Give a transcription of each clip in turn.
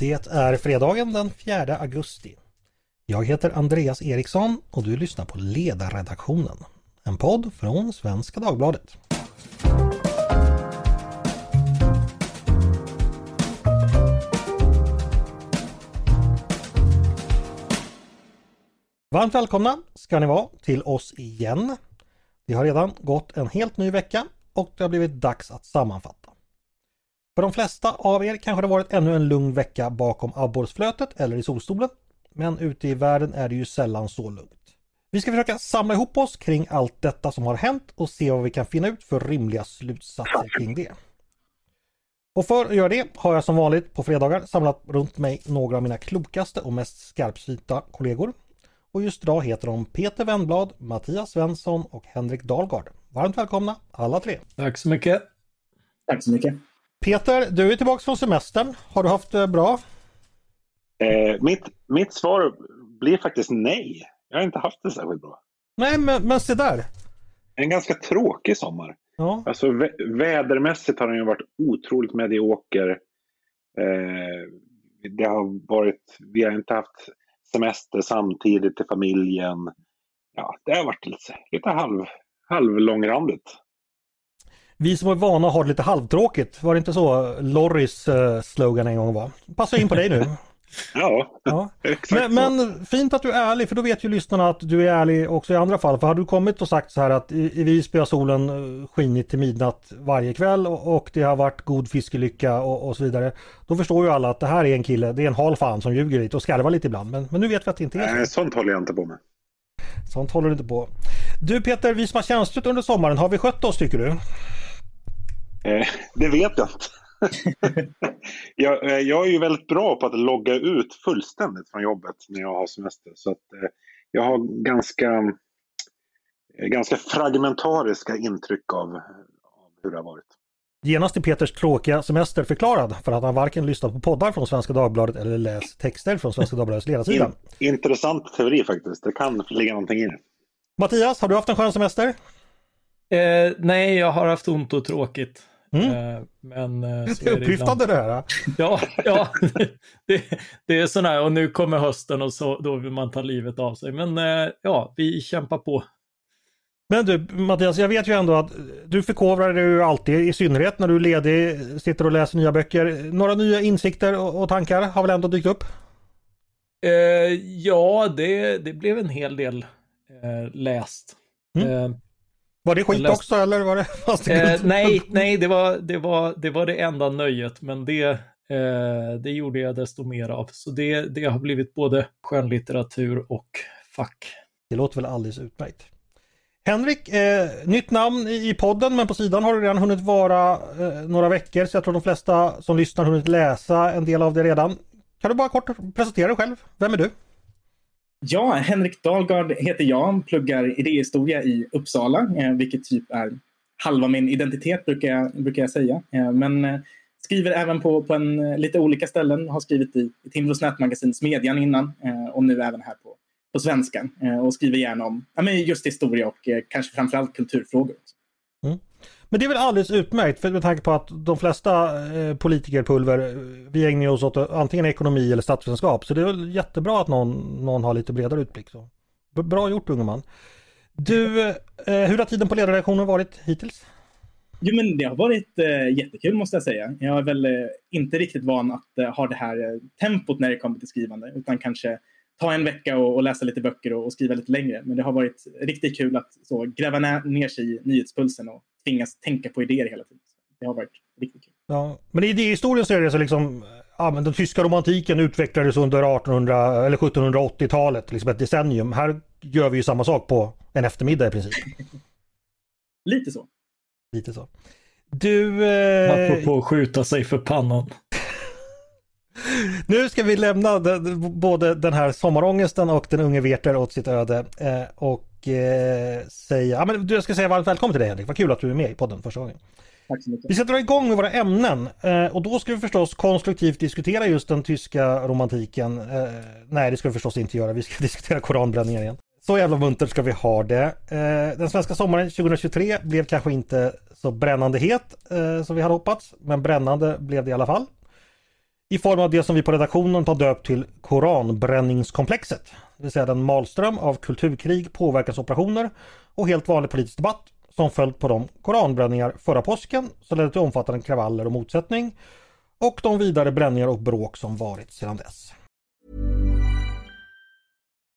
Det är fredagen den 4 augusti. Jag heter Andreas Eriksson och du lyssnar på Ledarredaktionen. En podd från Svenska Dagbladet. Varmt välkomna ska ni vara till oss igen. Det har redan gått en helt ny vecka och det har blivit dags att sammanfatta. För de flesta av er kanske det varit ännu en lugn vecka bakom abborrsflötet eller i solstolen. Men ute i världen är det ju sällan så lugnt. Vi ska försöka samla ihop oss kring allt detta som har hänt och se vad vi kan finna ut för rimliga slutsatser kring det. Och för att göra det har jag som vanligt på fredagar samlat runt mig några av mina klokaste och mest skarpsynta kollegor. Och just idag heter de Peter Wennblad, Mattias Svensson och Henrik Dahlgard. Varmt välkomna alla tre! Tack så mycket! Tack så mycket! Peter, du är tillbaka från semestern. Har du haft det bra? Eh, mitt, mitt svar blir faktiskt nej. Jag har inte haft det särskilt bra. Nej, men, men se där. En ganska tråkig sommar. Ja. Alltså vä vädermässigt har den ju varit otroligt medioker. Eh, det har varit, vi har inte haft semester samtidigt till familjen. Ja, det har varit lite, lite halv, halvlångrandigt. Vi som är vana har det lite halvtråkigt. Var det inte så Lorris uh, slogan en gång var? Passar in på dig nu. ja, ja. exakt men, men, fint att du är ärlig för då vet ju lyssnarna att du är ärlig också i andra fall. För har du kommit och sagt så här att i, i Visby har solen eh, skinit till midnatt varje kväll och, och det har varit god fiskelycka och, och, så vidare. Då förstår ju alla att det här är en kille, det är en hal fan som ljuger lite och skarvar lite ibland. Men, men nu vet vi att det inte är så. Nej, sånt håller jag inte på med. Sånt håller du inte på. Du Peter, vi som har tjänstgjort under sommaren, har vi skött oss tycker du? Eh, det vet jag inte. jag, eh, jag, är ju väldigt bra på att logga ut fullständigt från jobbet när jag har semester. Så att, eh, jag har ganska, eh, ganska fragmentariska intryck av, av hur det har varit. Genast är Peters tråkiga semester förklarad för att han varken lyssnat på poddar från Svenska Dagbladet eller läst texter från Svenska Dagbladets ledarsida. In, intressant teori faktiskt. Det kan ligga någonting i det. Mattias, har du haft en skön semester? Eh, nej, jag har haft ont och tråkigt. Mm. Eh, men eh, så det är upplyftande det här. Ja, ja det, det är sådär och nu kommer hösten och så, då vill man ta livet av sig. Men eh, ja, vi kämpar på. Men du Mattias, jag vet ju ändå att du förkovrar dig ju alltid, i synnerhet när du är ledig, sitter och läser nya böcker. Några nya insikter och, och tankar har väl ändå dykt upp? Eh, ja, det, det blev en hel del eh, läst. Mm. Eh, var det skit också eller var det fast eh, Nej, nej det, var, det, var, det var det enda nöjet, men det, eh, det gjorde jag desto mer av. Så det, det har blivit både skönlitteratur och fack. Det låter väl alldeles utmärkt. Henrik, eh, nytt namn i podden men på sidan har det redan hunnit vara eh, några veckor så jag tror de flesta som lyssnar hunnit läsa en del av det redan. Kan du bara kort presentera dig själv? Vem är du? Ja, Henrik Dahlgard heter jag, pluggar idéhistoria i Uppsala, eh, vilket typ är halva min identitet brukar jag, brukar jag säga. Eh, men eh, skriver även på, på en, eh, lite olika ställen, har skrivit i, i Timbros nätmagasin Smedjan innan eh, och nu även här på, på Svenskan eh, och skriver gärna om ja, men just historia och kanske framförallt kulturfrågor. Också. Men det är väl alldeles utmärkt för med tanke på att de flesta eh, politikerpulver, eh, vi ägnar oss åt antingen ekonomi eller statsvetenskap. Så det är väl jättebra att någon, någon har lite bredare utblick. Så. Bra gjort unge man. Du, eh, hur har tiden på ledarredaktionen varit hittills? Jo, men det har varit eh, jättekul måste jag säga. Jag är väl eh, inte riktigt van att eh, ha det här eh, tempot när det kommer till skrivande, utan kanske ta en vecka och, och läsa lite böcker och, och, skriva lite längre. Men det har varit riktigt kul att så, gräva ner sig i nyhetspulsen och tvingas tänka på idéer hela tiden. Det har varit riktigt kul. Ja, men i idéhistorien så är det så liksom ja, men den tyska romantiken utvecklades under 1800 eller 1780-talet, liksom ett decennium. Här gör vi ju samma sak på en eftermiddag i princip. Lite så. Lite så. Du... Eh... Apropå att skjuta sig för pannan. Nu ska vi lämna den, både den här sommarångesten och den unge Werther åt sitt öde eh, och eh, säga, ja men du ska säga varmt välkommen till dig Henrik, vad kul att du är med i podden första gången. Tack så mycket. Vi ska dra igång med våra ämnen eh, och då ska vi förstås konstruktivt diskutera just den tyska romantiken. Eh, nej, det ska vi förstås inte göra, vi ska diskutera koranbränningen igen. Så jävla muntert ska vi ha det. Den svenska sommaren 2023 blev kanske inte så brännande het som vi hade hoppats, men brännande blev det i alla fall i form av det som vi på redaktionen tar döpt till koranbränningskomplexet. Det vill säga den malström av kulturkrig, påverkansoperationer och helt vanlig politisk debatt som följt på de koranbränningar förra påsken som ledde till omfattande kravaller och motsättning och de vidare bränningar och bråk som varit sedan dess.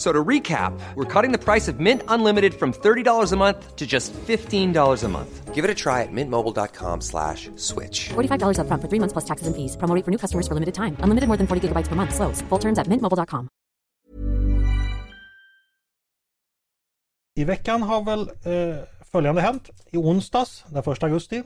So to recap, we're cutting the price of Mint Unlimited from $30 a month to just $15 a month. Give it a try at mintmobile.com slash switch. $45 upfront for three months plus taxes and fees. Promo rate for new customers for limited time. Unlimited more than 40 gigabytes per month. Slows. Full terms at mintmobile.com. I veckan har väl eh, följande hänt. I onsdags, den 1 augusti,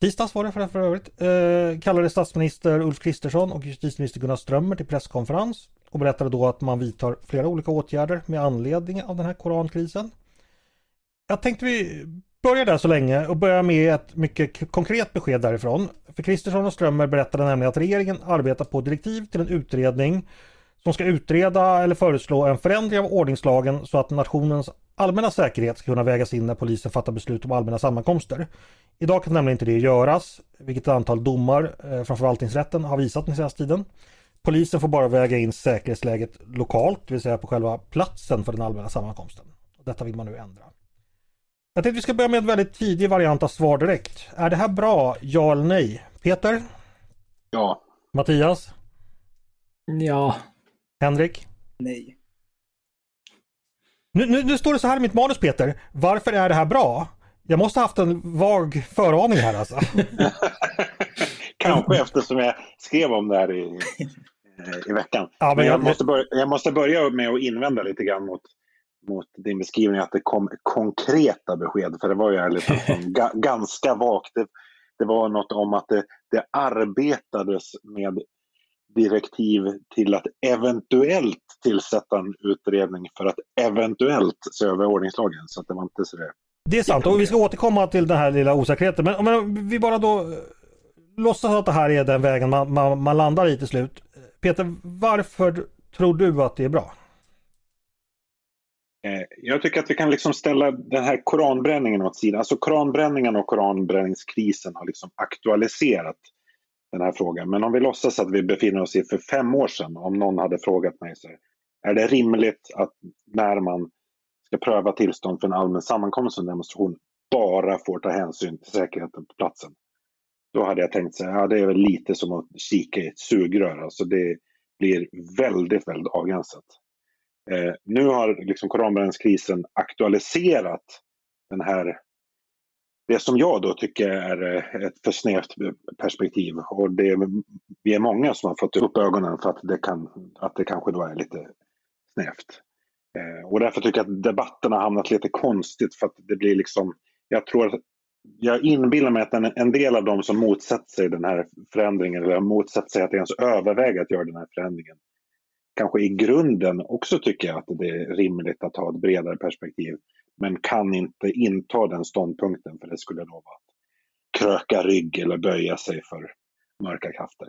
tisdags var det för, för övrigt, eh, kallade statsminister Ulf Kristersson och justitieminister Gunnar Strömmer till presskonferens och berättade då att man vidtar flera olika åtgärder med anledning av den här korankrisen. Jag tänkte vi börjar där så länge och börjar med ett mycket konkret besked därifrån. För Kristersson och Strömmer berättade nämligen att regeringen arbetar på direktiv till en utredning som ska utreda eller föreslå en förändring av ordningslagen så att nationens allmänna säkerhet ska kunna vägas in när polisen fattar beslut om allmänna sammankomster. Idag kan nämligen inte det göras, vilket ett antal domar eh, från förvaltningsrätten har visat den senaste tiden. Polisen får bara väga in säkerhetsläget lokalt, det vill säga på själva platsen för den allmänna sammankomsten. Detta vill man nu ändra. Jag tänkte vi ska börja med en väldigt tidig variant av svar direkt. Är det här bra? Ja eller nej? Peter? Ja. Mattias? Ja. Henrik? Nej. Nu, nu, nu står det så här i mitt manus Peter. Varför är det här bra? Jag måste haft en vag föraning här alltså. Kanske eftersom jag skrev om det här i, i veckan. Ja, men men jag, måste börja, jag måste börja med att invända lite grann mot, mot din beskrivning att det kom konkreta besked. För det var ju ärligt talat ganska vagt. Det, det var något om att det, det arbetades med direktiv till att eventuellt tillsätta en utredning för att eventuellt se över ordningslagen. Så att det var inte så det. Det är sant och vi ska återkomma till den här lilla osäkerheten. Men, men vi bara då eh, låtsas att det här är den vägen man, man, man landar i till slut. Peter, varför tror du att det är bra? Eh, jag tycker att vi kan liksom ställa den här koranbränningen åt sidan. Alltså koranbränningen och koranbränningskrisen har liksom aktualiserat den här frågan. Men om vi låtsas att vi befinner oss i för fem år sedan, om någon hade frågat mig så är det rimligt att när man ska pröva tillstånd för en allmän sammankomst och demonstration bara får ta hänsyn till säkerheten på platsen? Då hade jag tänkt så här, ja det är väl lite som att kika i ett sugrör. Alltså det blir väldigt, väldigt avgränsat. Eh, nu har liksom koranbränningskrisen aktualiserat den här det som jag då tycker är eh, ett för snävt perspektiv. Och det, vi är många som har fått upp ögonen för att det, kan, att det kanske då är lite snävt. Eh, och därför tycker jag att debatten har hamnat lite konstigt för att det blir liksom, jag tror att jag inbillar mig att en, en del av de som motsätter sig den här förändringen eller motsätter sig att ens överväga att göra den här förändringen kanske i grunden också tycker att det är rimligt att ha ett bredare perspektiv men kan inte inta den ståndpunkten för det skulle då vara att kröka rygg eller böja sig för mörka krafter.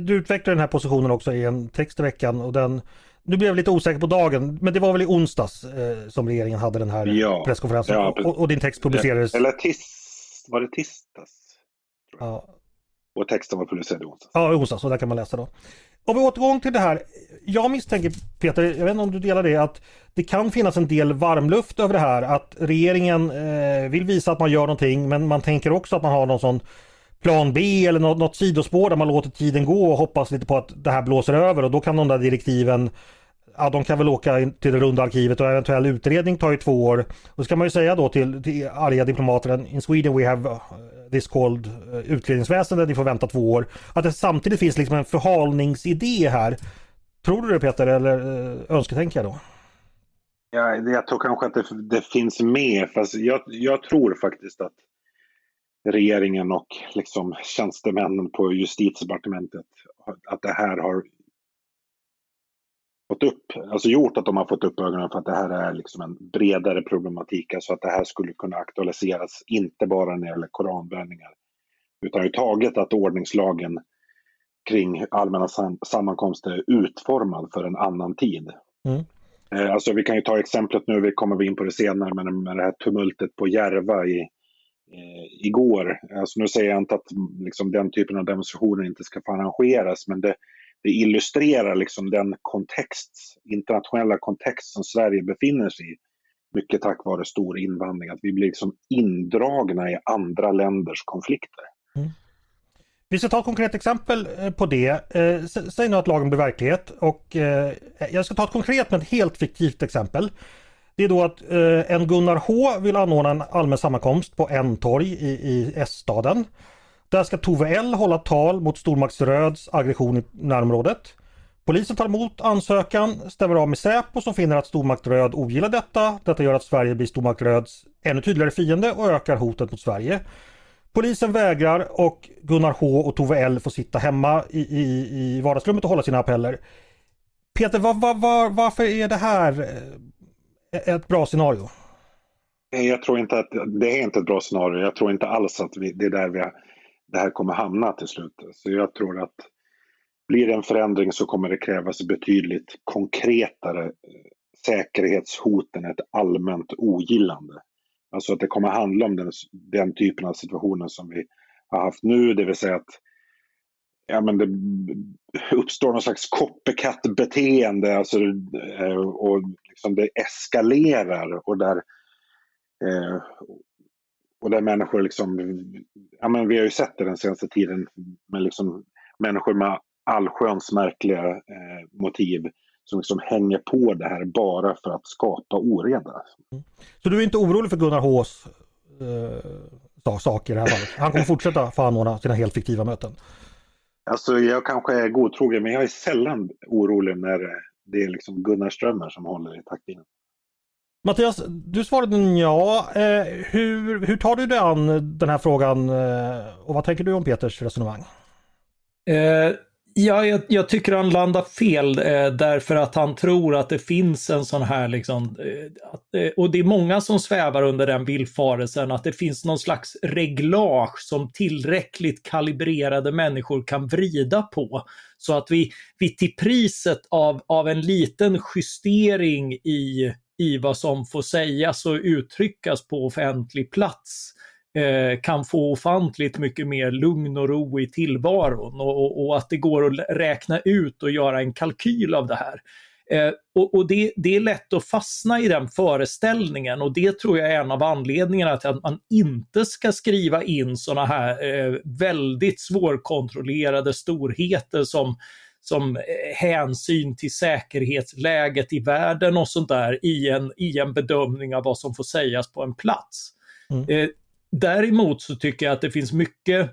Du utvecklar den här positionen också i en text i veckan och den nu blev jag lite osäker på dagen, men det var väl i onsdags eh, som regeringen hade den här Ja. presskonferensen Ja, och, och din text publicerades. Eller tis, var det tisdags? Ja, Och texten var publicerad i onsdags. Ja, i onsdags och där kan man läsa då. Om vi återgår till det här. Jag misstänker Peter, jag vet inte om du delar det, att det kan finnas en del varmluft över det här. Att regeringen eh, vill visa att man gör någonting men man tänker också att man har någon sån plan B eller något, något sidospår där man låter tiden gå och hoppas lite på att det här blåser över och då kan de där direktiven Ja, de kan väl åka till det runda arkivet och eventuell utredning tar ju två år. Och ska man ju säga då till, till arga diplomater, in Sweden we have uh, this called uh, utredningsväsende, ni får vänta två år. Att det samtidigt finns liksom en förhalningsidé här. Tror du det Peter eller uh, önsketänker jag då? Ja, jag tror kanske att det, det finns med, fast jag, jag tror faktiskt att regeringen och liksom tjänstemännen på justitiedepartementet, att det här har fått upp, alltså gjort att de har fått upp ögonen för att det här är liksom en bredare problematik, alltså att det här skulle kunna aktualiseras, inte bara när det gäller koranbränningar, utan överhuvudtaget att ordningslagen kring allmänna sam sammankomster är utformad för en annan tid. Mm. Eh, alltså vi kan ju ta exemplet nu, vi kommer in på det senare, men med det här tumultet på Järva i, eh, igår. Alltså nu säger jag inte att liksom, den typen av demonstrationer inte ska få arrangeras, men det, det illustrerar liksom den kontext, internationella kontext som Sverige befinner sig i. Mycket tack vare stor invandring, att vi blir liksom indragna i andra länders konflikter. Mm. Vi ska ta ett konkret exempel eh, på det. Eh, säg nu att lagen blir verklighet och eh, jag ska ta ett konkret men helt fiktivt exempel. Det är då att eh, en Gunnar H vill anordna en allmän sammankomst på en torg i, i S-staden. Där ska Tove L hålla tal mot Stormakts Röds aggression i närområdet. Polisen tar emot ansökan, stämmer av med Säpo som finner att Stormakt Röd ogillar detta. Detta gör att Sverige blir Stormakt Röds ännu tydligare fiende och ökar hotet mot Sverige. Polisen vägrar och Gunnar H och Tove L får sitta hemma i, i, i vardagsrummet och hålla sina appeller. Peter, var, var, var, varför är det här eh, ett bra scenario? Nej, Jag tror inte att det är inte ett bra scenario. Jag tror inte alls att vi, det är där vi, det här kommer hamna till slut. Så jag tror att blir det en förändring så kommer det krävas betydligt konkretare eh, säkerhetshot än ett allmänt ogillande. Alltså att det kommer handla om den, den typen av situationer som vi har haft nu, det vill säga att ja, men det uppstår någon slags copycat-beteende alltså, eh, och liksom det eskalerar och där, eh, och där människor liksom, ja men vi har ju sett det den senaste tiden med liksom människor med allsköns märkliga eh, motiv som liksom hänger på det här bara för att skapa oreda. Mm. Så du är inte orolig för Gunnar Hås eh, saker i det här fallet? Han kommer fortsätta få anordna sina helt fiktiva möten? Alltså jag kanske är godtrogen men jag är sällan orolig när det är liksom Gunnar Strömmer som håller i taktpinnen. Mattias, du svarade ja. Eh, hur, hur tar du dig an den här frågan eh, och vad tänker du om Peters resonemang? Eh, Ja, jag, jag, tycker han landar fel eh, därför att han tror att det finns en sån här liksom, eh, att, eh, och det är många som svävar under den villfarelsen att det finns någon slags reglage som tillräckligt kalibrerade människor kan vrida på. Så att vi, vi till priset av, av en liten justering i, i vad som får sägas och uttryckas på offentlig plats Eh, kan få ofantligt mycket mer lugn och ro i tillvaron och, och, att det går att räkna ut och göra en kalkyl av det här. Eh, och, och det, det, är lätt att fastna i den föreställningen och det tror jag är en av anledningarna till att man inte ska skriva in sådana här eh, väldigt svårkontrollerade storheter som som eh, hänsyn till säkerhetsläget i världen och sånt där i en, i en bedömning av vad som får sägas på en plats. Mm. Eh, Däremot så tycker jag att det finns mycket,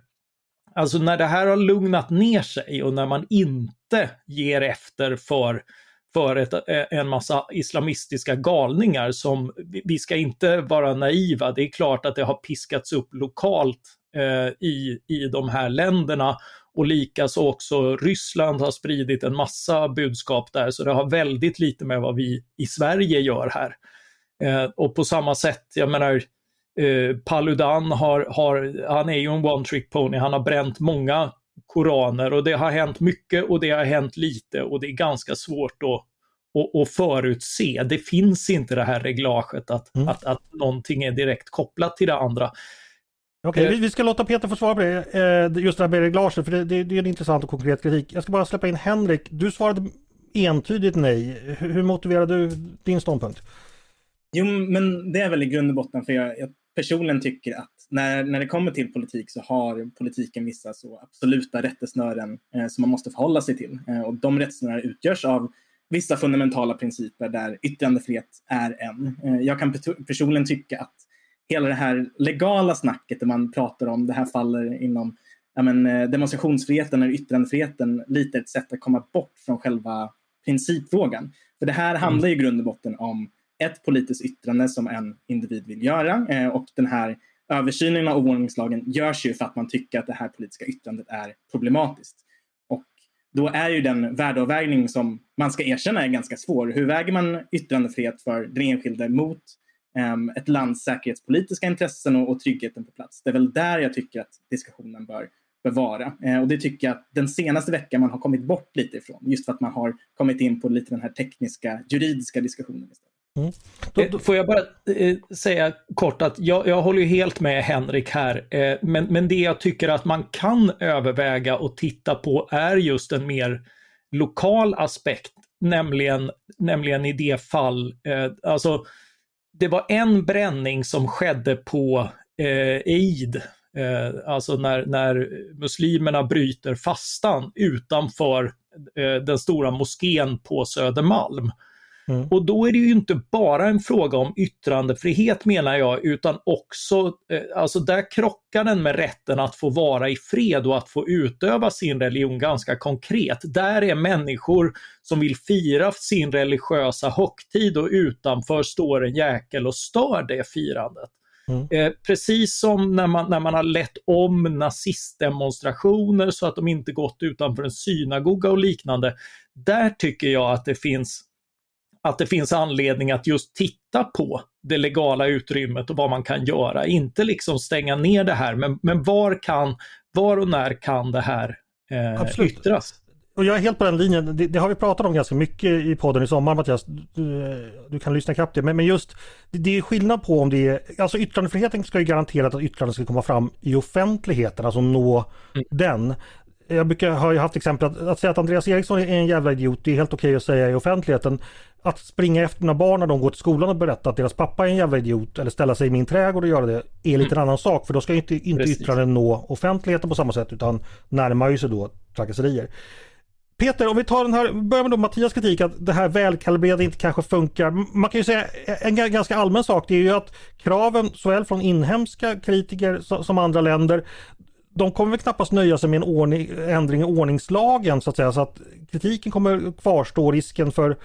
alltså när det här har lugnat ner sig och när man inte ger efter för för ett, eh, en massa islamistiska galningar som, vi ska inte vara naiva, det är klart att det har piskats upp lokalt eh, i, i de här länderna. Och likaså också Ryssland har spridit en massa budskap där, så det har väldigt lite med vad vi i Sverige gör här. Eh, och på samma sätt, jag menar, Eh, Paludan har, har, han är ju en one trick pony, han har bränt många koraner och det har hänt mycket och det har hänt lite och det är ganska svårt att, att, att förutse. Det finns inte det här reglaget att, mm. att, att någonting är direkt kopplat till det andra. Okej, okay, eh, vi ska låta Peter få svara på det. Eh, just det här med reglaget, för det, det, det är en intressant och konkret kritik. Jag ska bara släppa in Henrik. Du svarade entydigt nej. Hur motiverar du din ståndpunkt? Jo, men det är väl i grund och botten för jag, jag personligen tycker att när, när det kommer till politik så har politiken vissa så absoluta rättesnören eh, som man måste förhålla sig till. Eh, och de rättesnören utgörs av vissa fundamentala principer där yttrandefrihet är en. Eh, jag kan personligen tycka att hela det här legala snacket där man pratar om det här faller inom ja, men, eh, demonstrationsfriheten eller yttrandefriheten lite ett sätt att komma bort från själva principfrågan. För det här handlar i grund och botten om ett politiskt yttrande som en individ vill göra eh, och den här översynen av ordningslagen görs ju för att man tycker att det här politiska yttrandet är problematiskt. Och då är ju den värdeavvägning som man ska erkänna är ganska svår. Hur väger man yttrandefrihet för den enskilde mot eh, ett lands säkerhetspolitiska intressen och, och, tryggheten på plats. Det är väl där jag tycker att diskussionen bör, bevara. vara. Eh, och det tycker jag att den senaste veckan man har kommit bort lite ifrån. Just för att man har kommit in på lite den här tekniska, juridiska diskussionen istället. Mm. Då, då... Får jag bara eh, säga kort att jag, jag håller helt med Henrik här. Eh, men, men det jag tycker att man kan överväga och titta på är just en mer lokal aspekt. Nämligen, nämligen i det fall, eh, alltså det var en bränning som skedde på eh, Eid, eh, alltså när, när muslimerna bryter fastan utanför eh, den stora moskén på Södermalm. Mm. Och då är det ju inte bara en fråga om yttrandefrihet menar jag, utan också, eh, alltså där krockar den med rätten att få vara i fred och att få utöva sin religion ganska konkret. Där är människor som vill fira sin religiösa högtid och utanför står en jäkel och stör det firandet. Mm. Eh, precis som när man, när man har lett om nazistdemonstrationer så att de inte gått utanför en synagoga och liknande. Där tycker jag att det finns att det finns anledning att just titta på det legala utrymmet och vad man kan göra. Inte liksom stänga ner det här, men, men var, kan, var och när kan det här eh, yttras? Och jag är helt på den linjen. Det, det, har vi pratat om ganska mycket i podden i sommar Mattias. Du, du kan lyssna knappt det. Men, men just det, det, är skillnad på om det är... Alltså yttrandefriheten ska ju garantera att yttranden ska komma fram i offentligheten, alltså nå mm. den jag brukar, har ju haft exempel att, att säga att Andreas Eriksson är en jävla idiot, det är helt okej att säga i offentligheten. Att springa efter mina barn när de går till skolan och berätta att deras pappa är en jävla idiot eller ställa sig i min trädgård och göra det är lite mm. en annan sak för då ska inte, inte yttranden nå offentligheten på samma sätt utan närmar ju sig då trakasserier. Peter, om vi tar den här, börjar med då Mattias kritik att det här välkalibrerade inte kanske funkar. Man kan ju säga en ganska allmän sak det är ju att kraven såväl från inhemska kritiker som andra länder de kommer väl knappast nöja sig med en ordning, ändring i ordningslagen så att säga så att kritiken kommer kvarstå, risken för,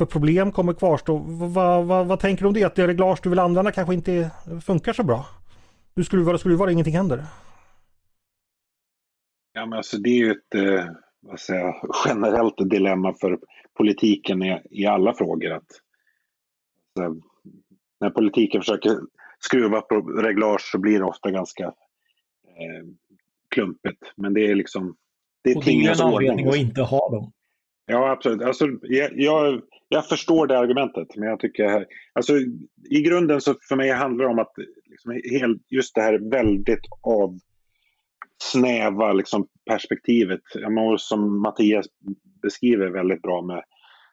för problem kommer kvarstå. Vad, vad, vad tänker du om det? Att det reglage du vill använda kanske inte funkar så bra? Du skruvar och skruvar och ingenting händer. Ja men alltså det är ju ett eh, vad säger, generellt dilemma för politiken i, i alla frågor. Att, alltså, när politiken försöker skruva på reglage så blir det ofta ganska eh, klumpigt. Men det är liksom... Det är och det är en anledning att inte ha dem. Ja, absolut. Alltså, jag, jag, jag, förstår det argumentet, men jag tycker... Alltså, I grunden så för mig handlar det om att liksom, just det här väldigt av snäva liksom, perspektivet, som Mattias beskriver väldigt bra med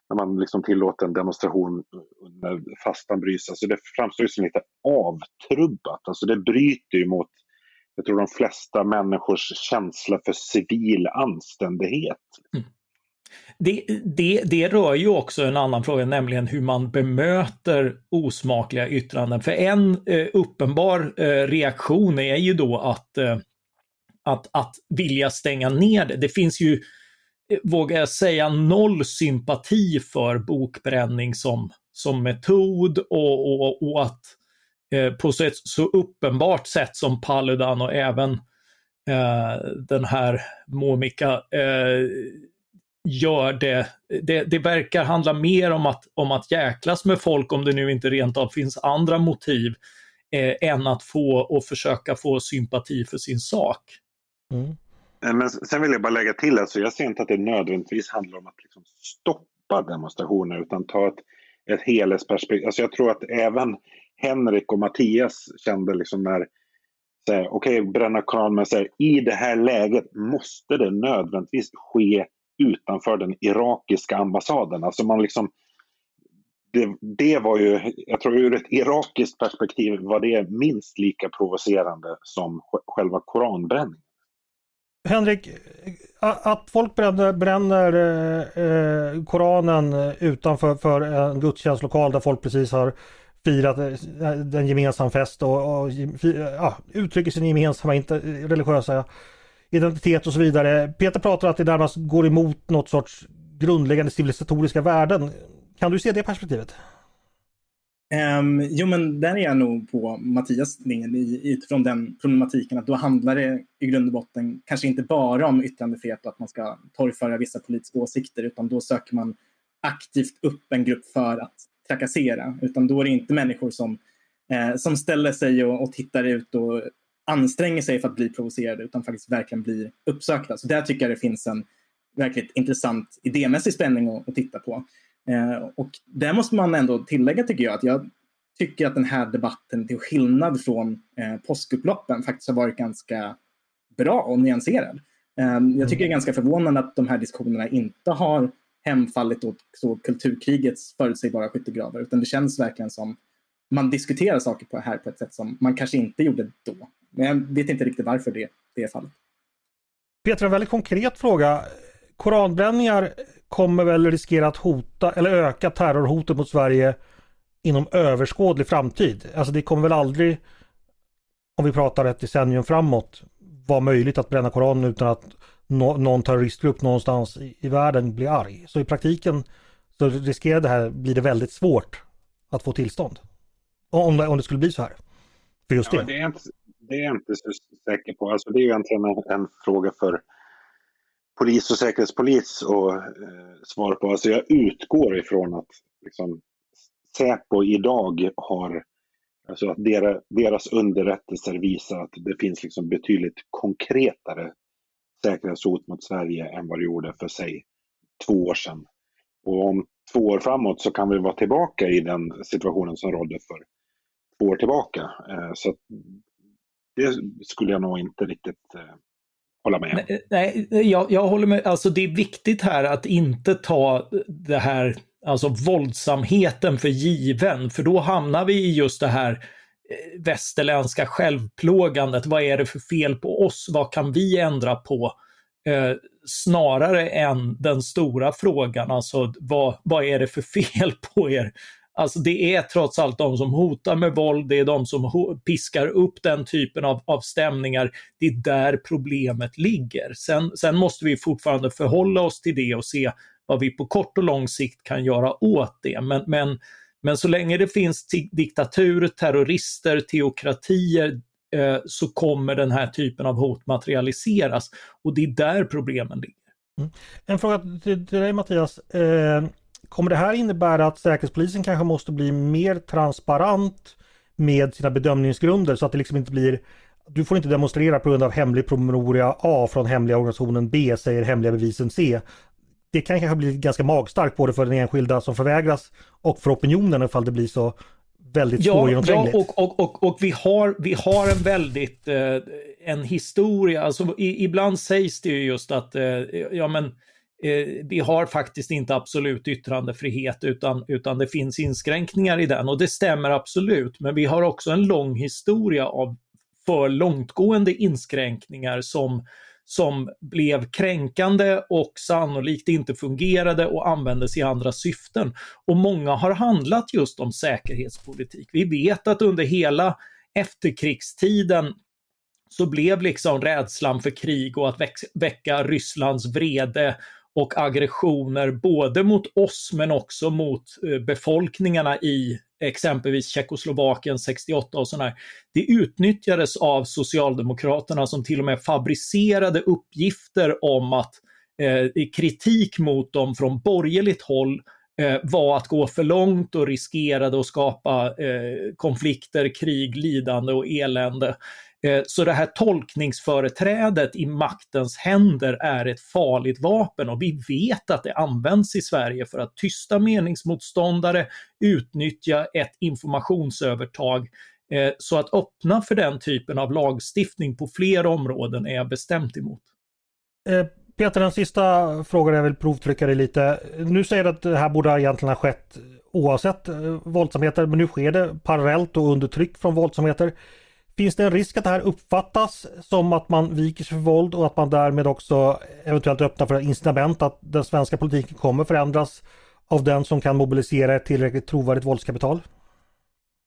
när man liksom tillåter en demonstration när fastan bryts. Alltså det framstår ju som lite avtrubbat. Alltså det bryter ju mot jag tror de flesta människors känsla för civil anständighet. Mm. Det, det, det rör ju också en annan fråga, nämligen hur man bemöter osmakliga yttranden. För en eh, uppenbar eh, reaktion är ju då att, eh, att, att vilja stänga ner det. Det finns ju, eh, vågar jag säga, noll sympati för bokbränning som, som metod och, och, och att Eh, på så, ett så uppenbart sätt som Paludan och även eh, den här Momika eh, gör det. det. det. verkar handla mer om att, om att jäklas med folk om det nu inte rent av finns andra motiv eh, än att få och försöka få sympati för sin sak. Mm. Eh, men sen vill jag bara lägga till, alltså, jag ser inte att det nödvändigtvis handlar om att liksom stoppa demonstrationer utan ta ett, ett helhetsperspektiv. Alltså jag tror att även Henrik och Mattias kände liksom när okej, okay, bränna koran, men så här, i det här läget måste det nödvändigtvis ske utanför den irakiska ambassaden. Alltså man liksom, det, det var ju, jag tror ur ett irakiskt perspektiv var det minst lika provocerande som själva koranbränningen. Henrik, att folk bränner, bränner eh, eh, Koranen utanför för en gudstjänstlokal där folk precis har firat eh, en gemensam fest och, och ja, uttrycker sin gemensamma inte, religiösa identitet och så vidare. Peter pratar att det närmast går emot något sorts grundläggande civilisatoriska värden. Kan du se det perspektivet? Um, jo, men där är jag nog på Mattias linje utifrån den problematiken att då handlar det i grund och botten kanske inte bara om yttrandefrihet och att man ska torgföra vissa politiska åsikter utan då söker man aktivt upp en grupp för att trakassera. Utan då är det inte människor som, eh, som ställer sig och, och tittar ut och anstränger sig för att bli provocerade utan faktiskt verkligen blir uppsökta. Så där tycker jag det finns en verkligt intressant idémässig spänning att, att titta på. Eh, och där måste man ändå tillägga tycker jag att jag tycker att den här debatten till skillnad från eh, påskupploppen faktiskt har varit ganska bra och nyanserad. Eh, jag tycker det är ganska förvånande att de här diskussionerna inte har hemfallit åt så kulturkrigets förutsägbara skyttegravar utan det känns verkligen som man diskuterar saker på här på ett sätt som man kanske inte gjorde då. Men jag vet inte riktigt varför det, det är fallet. Peter, en väldigt konkret fråga. Koranbränningar kommer väl riskera att hota eller öka terrorhotet mot Sverige inom överskådlig framtid. Alltså det kommer väl aldrig, om vi pratar ett decennium framåt, vara möjligt att bränna Koranen utan att no någon terroristgrupp någonstans i, i, världen blir arg. Så i praktiken så riskerar det här, blir det väldigt svårt att få tillstånd. Om det, om det skulle bli så här. För just ja, det. Det, är inte, det är jag inte så säker på. Alltså det är ju egentligen en, en fråga för polis och säkerhetspolis att eh, svara på. Alltså jag utgår ifrån att liksom, Säpo idag har, alltså att deras, deras underrättelser visar att det finns liksom betydligt konkretare säkerhetshot mot Sverige än vad det gjorde för sig två år sedan. Och om två år framåt så kan vi vara tillbaka i den situationen som rådde för två år tillbaka. Eh, så det skulle jag nog inte riktigt eh, hålla med om. Nej, jag, jag håller med. Alltså det är viktigt här att inte ta det här, alltså våldsamheten för given, för då hamnar vi i just det här eh, västerländska självplågandet. Vad är det för fel på oss? Vad kan vi ändra på? Eh, snarare än den stora frågan, alltså vad, vad är det för fel på er? Alltså det är trots allt de som hotar med våld, det är de som piskar upp den typen av, av stämningar. Det är där problemet ligger. Sen, sen måste vi fortfarande förhålla oss till det och se vad vi på kort och lång sikt kan göra åt det. Men, men, men så länge det finns diktatur, terrorister, teokratier eh, så kommer den här typen av hot materialiseras. Och det är där problemen ligger. Mm. En fråga till, till dig Mattias. Eh Kommer det här innebära att Säkerhetspolisen kanske måste bli mer transparent med sina bedömningsgrunder så att det liksom inte blir du får inte demonstrera på grund av hemlig promemoria A från hemliga organisationen B säger hemliga bevisen C. Det kan kanske bli ganska magstarkt både för den enskilda som förvägras och för opinionen ifall det blir så väldigt ja. Ja, och, och, och, och vi, har, vi har en väldigt, eh, en historia, alltså i, ibland sägs det ju just att, eh, ja men Eh, vi har faktiskt inte absolut yttrandefrihet utan, utan det finns inskränkningar i den och det stämmer absolut. Men vi har också en lång historia av för långtgående inskränkningar som, som blev kränkande och sannolikt inte fungerade och användes i andra syften. Och många har handlat just om säkerhetspolitik. Vi vet att under hela efterkrigstiden så blev liksom rädslan för krig och att väcka Rysslands vrede och aggressioner både mot oss men också mot eh, befolkningarna i exempelvis Tjeckoslovakien 68 och sådär. Det utnyttjades av Socialdemokraterna som till och med fabricerade uppgifter om att eh, kritik mot dem från borgerligt håll eh, var att gå för långt och riskerade att skapa eh, konflikter, krig, lidande och elände. Eh, så det här tolkningsföreträdet i maktens händer är ett farligt vapen och vi vet att det används i Sverige för att tysta meningsmotståndare, utnyttja ett informationsövertag. Eh, så att öppna för den typen av lagstiftning på fler områden är jag bestämt emot. Eh, Peter, den sista frågan jag vill provtrycka dig lite. Nu säger du att det här borde egentligen ha skett oavsett våldsamheter, men nu sker det parallellt och under tryck från våldsamheter. Finns det en risk att det här uppfattas som att man viker sig för våld och att man därmed också eventuellt öppnar för incitament att den svenska politiken kommer förändras av den som kan mobilisera ett tillräckligt trovärdigt våldskapital?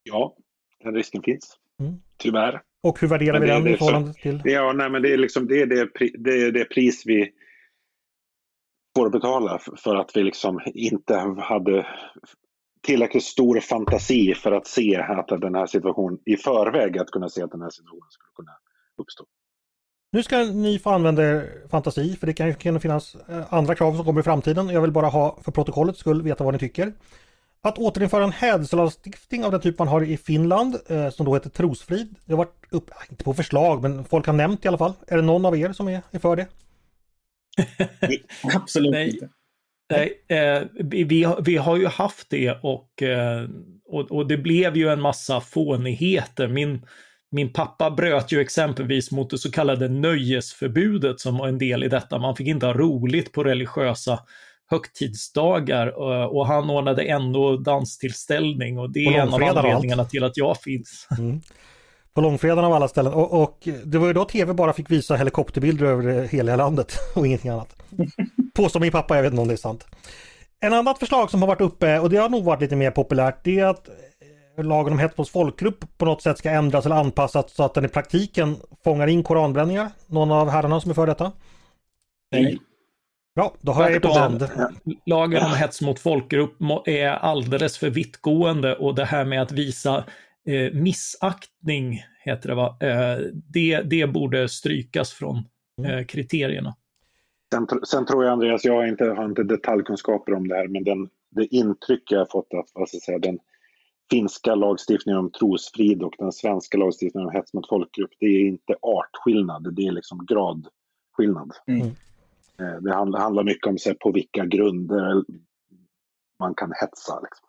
Ja, den risken finns. Mm. Tyvärr. Och hur värderar vi den i förhållande till? Ja, nej, men det är, liksom, det, är det, det, är det pris vi får betala för att vi liksom inte hade tillräckligt stor fantasi för att se att den här situationen i förväg att kunna se att den här situationen skulle kunna uppstå. Nu ska ni få använda er fantasi för det kan, kan finnas eh, andra krav som kommer i framtiden. Jag vill bara ha för protokollets skull veta vad ni tycker. Att återinföra en hädelselagstiftning av den typ man har i Finland eh, som då heter trosfrid. Det har varit upp, inte på förslag men folk har nämnt i alla fall. Är det någon av er som är, är för det? Absolut Nej. inte. Nej, eh, vi, vi har- ju haft det och, eh, och, och det blev ju en massa fånigheter. Min, min pappa bröt ju exempelvis mot det så kallade nöjesförbudet som var en del i detta. Man fick inte ha roligt på religiösa högtidsdagar eh, och han ordnade ändå danstillställning och det är en av och allt. anledningarna till att jag finns. På långfredagen av alla ställen. Och, och det var ju då tv bara fick visa helikopterbilder över hela landet och ingenting annat. Påstår min pappa, jag vet inte om det är sant. En annat förslag som har varit uppe och det har nog varit lite mer populärt det är att eh, lagen om hets mot folkgrupp på något sätt ska ändras eller anpassas så att den i praktiken fångar in koranbränningar. Någon av herrarna som är för detta? Nej. Ja, då har jag er på band. Lagen om hets mot folkgrupp är alldeles för vittgående och det här med att visa eh, missaktning, heter det va, eh, det, det borde strykas från eh, kriterierna. Sen, sen tror jag Andreas, jag har inte, har inte detaljkunskaper om det här, men den, det intryck jag har fått att vad ska jag säga, den finska lagstiftningen om trosfrid och den svenska lagstiftningen om hets mot folkgrupp, det är inte artskillnad, det är liksom gradskillnad. Mm. Eh, Det handlar, handlar mycket om så här, på vilka grunder man kan hetsa. Liksom.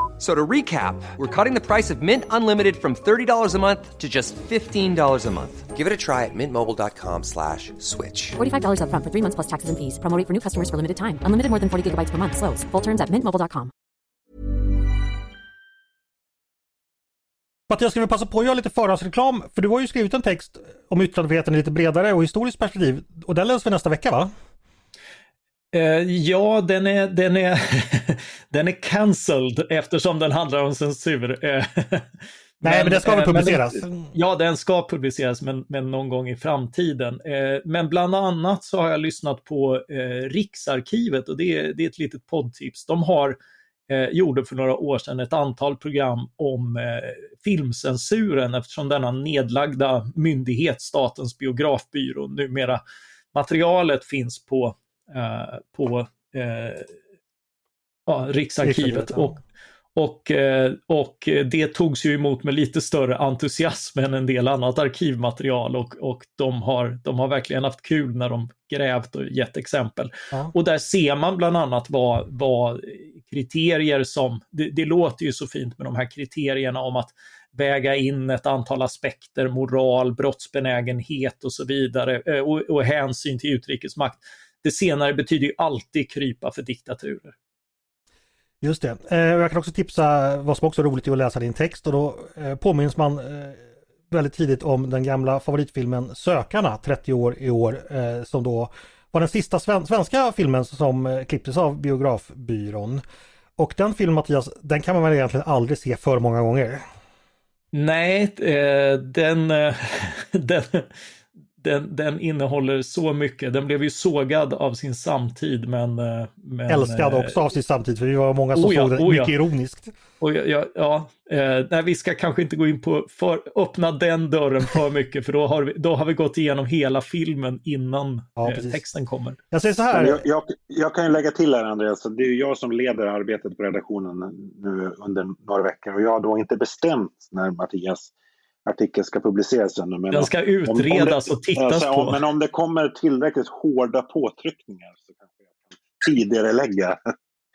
So to recap, we're cutting the price of Mint Unlimited from $30 a month to just $15 a month. Give it a try at mintmobile.com slash switch. $45 upfront for three months plus taxes and fees. Promo rate for new customers for limited time. Unlimited more than 40 gigabytes per month. Slows. Full terms at mintmobile.com. Mattias, ska vi passa på att göra lite förhandsreklam? För du har ju skrivit en text om yttrandefriheten i lite bredare och historiskt perspektiv. Och den läser vi nästa vecka va? Eh, ja, den är, den, är, den är cancelled eftersom den handlar om censur. Eh, Nej, men, det ska väl eh, men publiceras? Ja, den ska publiceras, men, men någon gång i framtiden. Men bland annat så har jag lyssnat på Riksarkivet och det är, det är ett litet poddtips. De har, eh, gjorde för några år sedan ett antal program om eh, filmcensuren eftersom denna nedlagda myndighet, Statens biografbyrå, numera materialet finns på, på eh, ja, Riksarkivet. Och, och, eh, och det togs ju emot med lite större entusiasm än en del annat arkivmaterial och, och de, har, de har verkligen haft kul när de grävt och gett exempel. Ja. Och där ser man bland annat vad, vad kriterier som, det, det låter ju så fint med de här kriterierna om att väga in ett antal aspekter, moral, brottsbenägenhet och så vidare eh, och, och hänsyn till utrikesmakt. Det senare betyder ju alltid krypa för diktaturer. Just det. Eh, Jag kan också tipsa vad som också är roligt är att läsa din text och då eh, påminns man eh, väldigt tidigt om den gamla favoritfilmen Sökarna 30 år i år som då var den sista sven- svenska filmen som klipptes av Biografbyrån. Och den filmen Mattias, den kan man väl egentligen aldrig se för många gånger. Nej, den, den, den, den innehåller så mycket. Den blev ju sågad av sin samtid men... eh, men Älskad eh, också av sin samtid för vi var många som Oh ja, såg den oh ja. mycket ironiskt. Och ja, ja, ja eh, nej, vi ska kanske inte gå in på, för, öppna den dörren för mycket för då har vi, då har vi gått igenom hela filmen innan Ja, eh, texten kommer. Jag säger så här, Jag, jag, jag kan ju lägga till här Andreas, det är ju jag som leder arbetet på redaktionen nu under några veckor och jag har då inte bestämt när Mattias artikel ska publiceras ännu. Men Den ska om- om utredas det- och tittas alltså, på. om- Men om det kommer tillräckligt hårda påtryckningar så kanske jag kan tidigare lägga.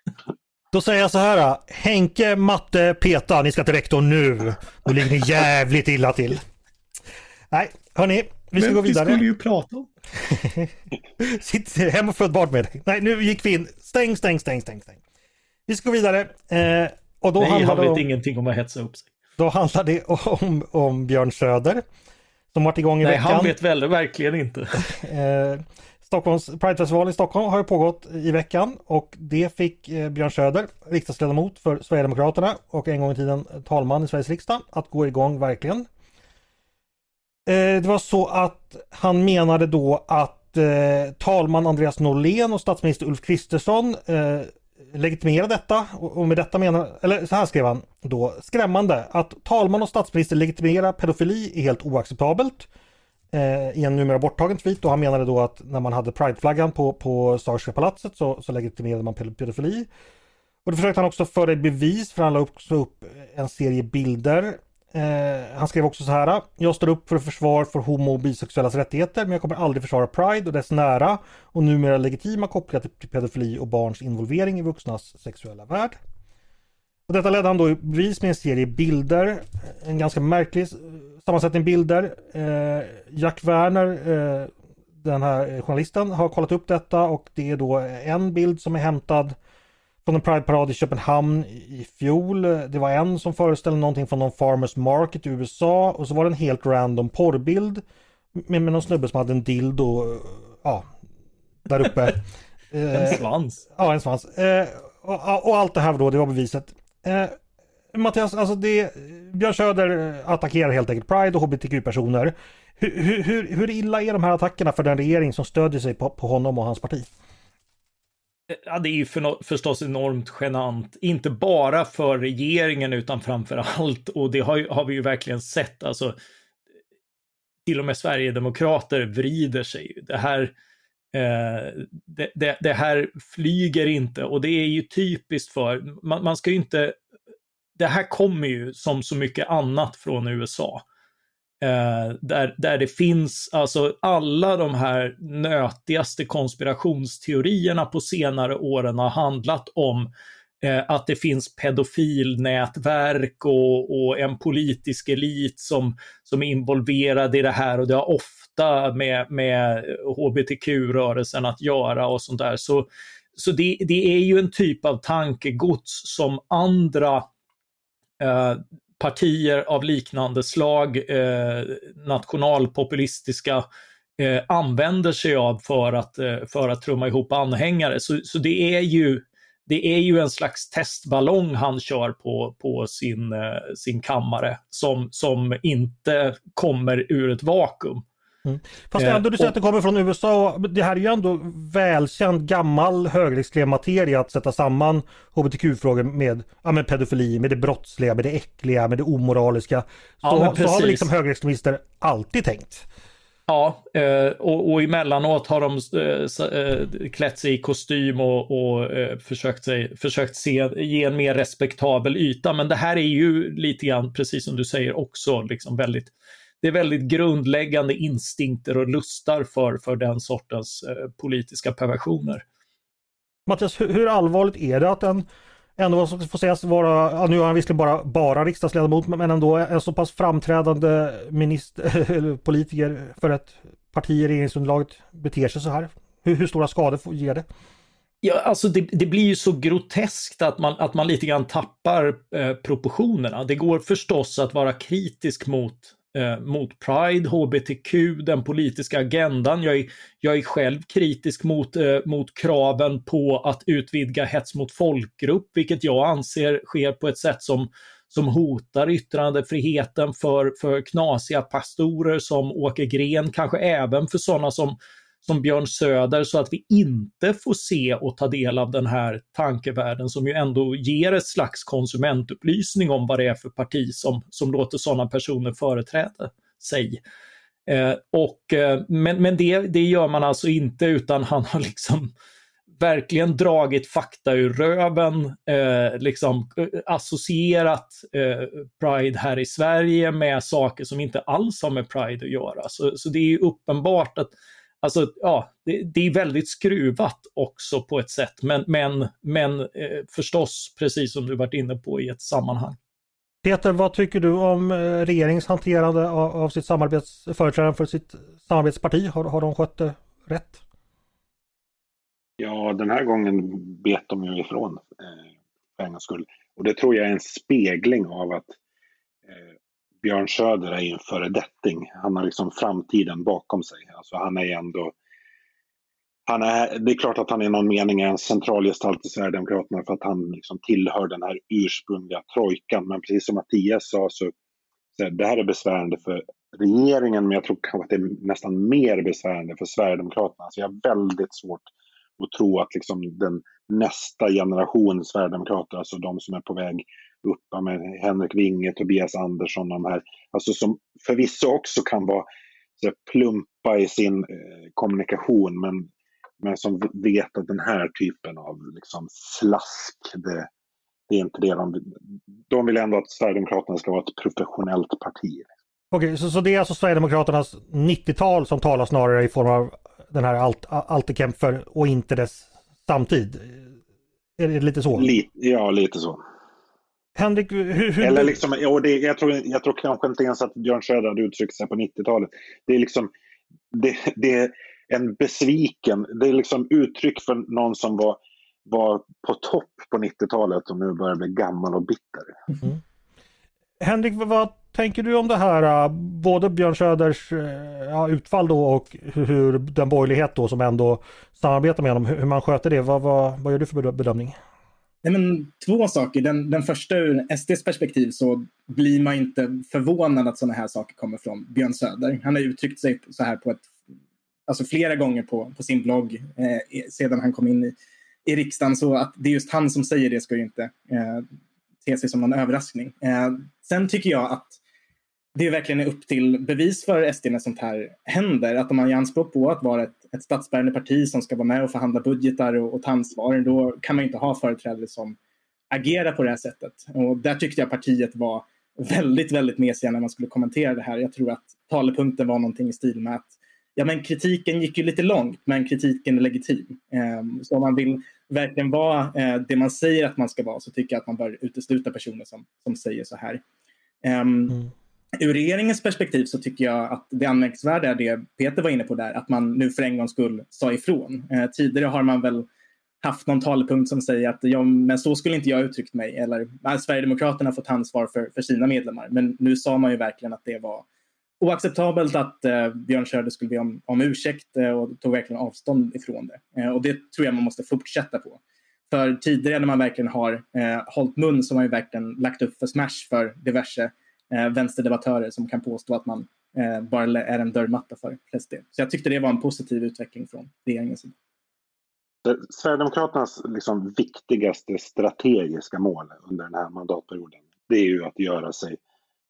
Då säger jag så här. Henke, Matte, Peta, ni ska till rektorn nu. Nu ligger ni jävligt illa till. Nej, hörni, vi ska Men gå vi vidare. skulle ju prata om. Sitt hem och föd barn med dig. Nej, nu gick vi in. Stäng, stäng, stäng, stäng, stäng. Vi ska gå vidare. Eh, och då Nej, handlar han det vet om, ingenting om att hetsa upp sig. Då handlar det om, om Björn Söder. Som varit igång i Nej, veckan. han vet väl verkligen inte. Eh, Stockholms Pridefestival i Stockholm har ju pågått i veckan och det fick eh, Björn Söder, riksdagsledamot för Sverigedemokraterna och en gång i tiden talman i Sveriges riksdag, att gå igång verkligen. Eh, det var så att han menade då att talman Andreas Norlén och statsminister Ulf Kristersson legitimera detta och, med detta menar, eller så här skrev han då, skrämmande att talman och statsminister legitimerar pedofili är helt oacceptabelt eh, i en numera borttagen tweet och han menade då att när man hade prideflaggan på, på Sagerska palatset så, så legitimerade man pedofili. Och då försökte han också föra i bevis för han la också upp en serie bilder Eh, han skrev också så här. Jag står upp för försvar för homo och bisexuellas rättigheter men jag kommer aldrig försvara Pride och dess nära och numera legitima kopplingar till pedofili och barns involvering i vuxnas sexuella värld. Och detta ledde han då i bevis med en serie bilder. Eh, en ganska märklig sammansättning bilder. Eh, Jack Werner, eh, den här journalisten, har kollat upp detta och det är då en bild som är hämtad från en Pride-parad i Köpenhamn i fjol. Det var en som föreställde någonting från någon Farmers Market i USA och så var det en helt random porrbild med, med någon snubbe som hade en dildo ja, där uppe. en svans. Ja, en svans. Eh, och, och, allt det här då, det var beviset. Eh, Mattias, alltså det, Björn Söder attackerar helt enkelt Pride och HBTQ-personer. Hur, hur, hur illa är de här attackerna för den regering som stödjer sig på, på honom och hans parti? Ja, det är ju för, förstås enormt genant, inte bara för regeringen utan framför allt, och det har, har vi ju verkligen sett, alltså till och med Sverigedemokrater vrider sig. Det här, eh, det, det, det, här flyger inte och det är ju typiskt för, man, man ska ju inte, det här kommer ju som så mycket annat från USA. Eh, där, där det finns, alltså alla de här nötigaste konspirationsteorierna på senare åren har handlat om eh, att det finns pedofilnätverk och, och, en politisk elit som, som är involverad i det här och det har ofta med, med hbtq-rörelsen att göra och sånt där. Så, så det, det är ju en typ av tankegods som andra eh, partier av liknande slag, eh, nationalpopulistiska, eh, använder sig av för att, eh, för att trumma ihop anhängare. Så, så det, är ju, det är ju en slags testballong han kör på, på sin, eh, sin kammare som, som inte kommer ur ett vakuum. Mm. Fast ändå, du säger att det kommer från USA. Det här är ju ändå välkänd gammal högerextrem materia att sätta samman hbtq-frågor med, ja, med pedofili, med det brottsliga, med det äckliga, med det omoraliska. Så, ja, så har vi liksom högerextremister alltid tänkt. Ja, eh, och, och emellanåt har de eh, eh, klätt sig i kostym och, och försökt, sig, försökt se, ge en mer respektabel yta. Men det här är ju lite grann, precis som du säger, också liksom väldigt det är väldigt grundläggande instinkter och lustar för, för den sortens eh, politiska perversioner. Mattias, hur, hur, allvarligt är det att en ändå får sägas vara, ja, nu är han visserligen bara, bara riksdagsledamot, men ändå en så pass framträdande minister, politiker för ett parti i regeringsunderlaget beter sig så här? Hur, hur stora skador ger det? Ja, alltså det, det, blir ju så groteskt att man, att man lite grann tappar eh, proportionerna. Det går förstås att vara kritisk mot eh, mot Pride, HBTQ, den politiska agendan. Jag är, jag är själv kritisk mot, eh, mot kraven på att utvidga hets mot folkgrupp, vilket jag anser sker på ett sätt som som hotar yttrandefriheten för, för knasiga pastorer som Åke Gren, kanske även för sådana som som Björn Söder så att vi inte får se och ta del av den här tankevärlden som ju ändå ger ett slags konsumentupplysning om vad det är för parti som, som låter sådana personer företräda sig. Eh, och, eh, men men det, det gör man alltså inte utan han har liksom verkligen dragit fakta ur röven, eh, liksom eh, associerat eh, Pride här i Sverige med saker som inte alls har med Pride att göra. Så, så det är uppenbart att Alltså, ja, det, det, är väldigt skruvat också på ett sätt, men, men, men eh, förstås, precis som du varit inne på, i ett sammanhang. Peter, vad tycker du om eh, regeringens hanterande av, av sitt samarbets, för sitt samarbetsparti? Har, har de skött det rätt? Ja, den här gången bet de ju ifrån eh, för en gångs skull. Och det tror jag är en spegling av att eh, Björn Söder är en föredetting. Han har liksom framtiden bakom sig. Alltså han är ändå... Han är, det är klart att han i någon mening är en central gestalt i Sverigedemokraterna för att han liksom tillhör den här ursprungliga trojkan. Men precis som Mattias sa så, så det här är besvärande för regeringen, men jag tror kanske att det är nästan mer besvärande för Sverigedemokraterna. Så jag har väldigt svårt att tro att liksom den nästa generation Sverigedemokrater, alltså de som är på väg upp med Henrik Winge, Tobias Andersson, de här, alltså som förvisso också kan vara så plumpa i sin eh, kommunikation, men, men som vet att den här typen av liksom, slask, det, det är inte det de vill. De vill ändå att Sverigedemokraterna ska vara ett professionellt parti. Okej, så, så det är alltså Sverigedemokraternas 90-tal som talar snarare i form av den här alt, Altekämpfer och inte dess samtid? Är det lite så? Lite, ja, lite så. Henrik, hur... hur... Eller liksom, och det, jag, tror, jag tror kanske inte ens att Björn Söder hade uttryckt sig på 90-talet. Det är liksom det, det, är en besviken, det är liksom uttryck för någon som var, var på topp på 90-talet och nu börjar bli gammal och bitter. Mm. Henrik, vad tänker du om det här, äh, både Björn Söders äh, ja, utfall då och hur den borgerlighet då som ändå samarbetar med honom, hur man sköter det? Vad, vad, vad gör du för bedömning? Nej, men, två saker. Den, den första ur SDs perspektiv så blir man inte förvånad att sådana här saker kommer från Björn Söder. Han har uttryckt sig så här på ett, alltså flera gånger på, på sin blogg eh, sedan han kom in i, i riksdagen. Så att det är just han som säger det ska ju inte eh, te sig som någon överraskning. Eh, sen tycker jag att det verkligen är upp till bevis för SD när sånt här händer. Att de har anspråk på att vara ett, ett statsbärande parti som ska vara med och förhandla budgetar och, och ta ansvar, då kan man inte ha företrädare som agerar på det här sättet. Och där tyckte jag partiet var väldigt, väldigt mesiga när man skulle kommentera det här. Jag tror att talepunkten var någonting i stil med att ja, men kritiken gick ju lite långt, men kritiken är legitim. Ehm, så om man vill verkligen vara eh, det man säger att man ska vara så tycker jag att man bör utesluta personer som, som säger så här. Ehm, mm ur regeringens perspektiv så tycker jag att det anmärkningsvärda är det Peter var inne på där, att man nu för en gångs skull sa ifrån. Eh, tidigare har man väl haft någon talepunkt som säger att ja, men så skulle inte jag uttryckt mig eller att Sverigedemokraterna fått ansvar för, för sina medlemmar. Men nu sa man ju verkligen att det var oacceptabelt att eh, Björn Söder skulle be om, om ursäkt eh, och tog verkligen avstånd ifrån det. Eh, och det tror jag man måste fortsätta på. För tidigare när man verkligen har eh, hållit mun så har man ju verkligen lagt upp för smash för diverse eh, vänsterdebattörer som kan påstå att man eh, bara är en dörrmatta för SD. Så jag tyckte det var en positiv utveckling från regeringens sida. Sverigedemokraternas liksom viktigaste strategiska mål under den här mandatperioden, det är ju att göra sig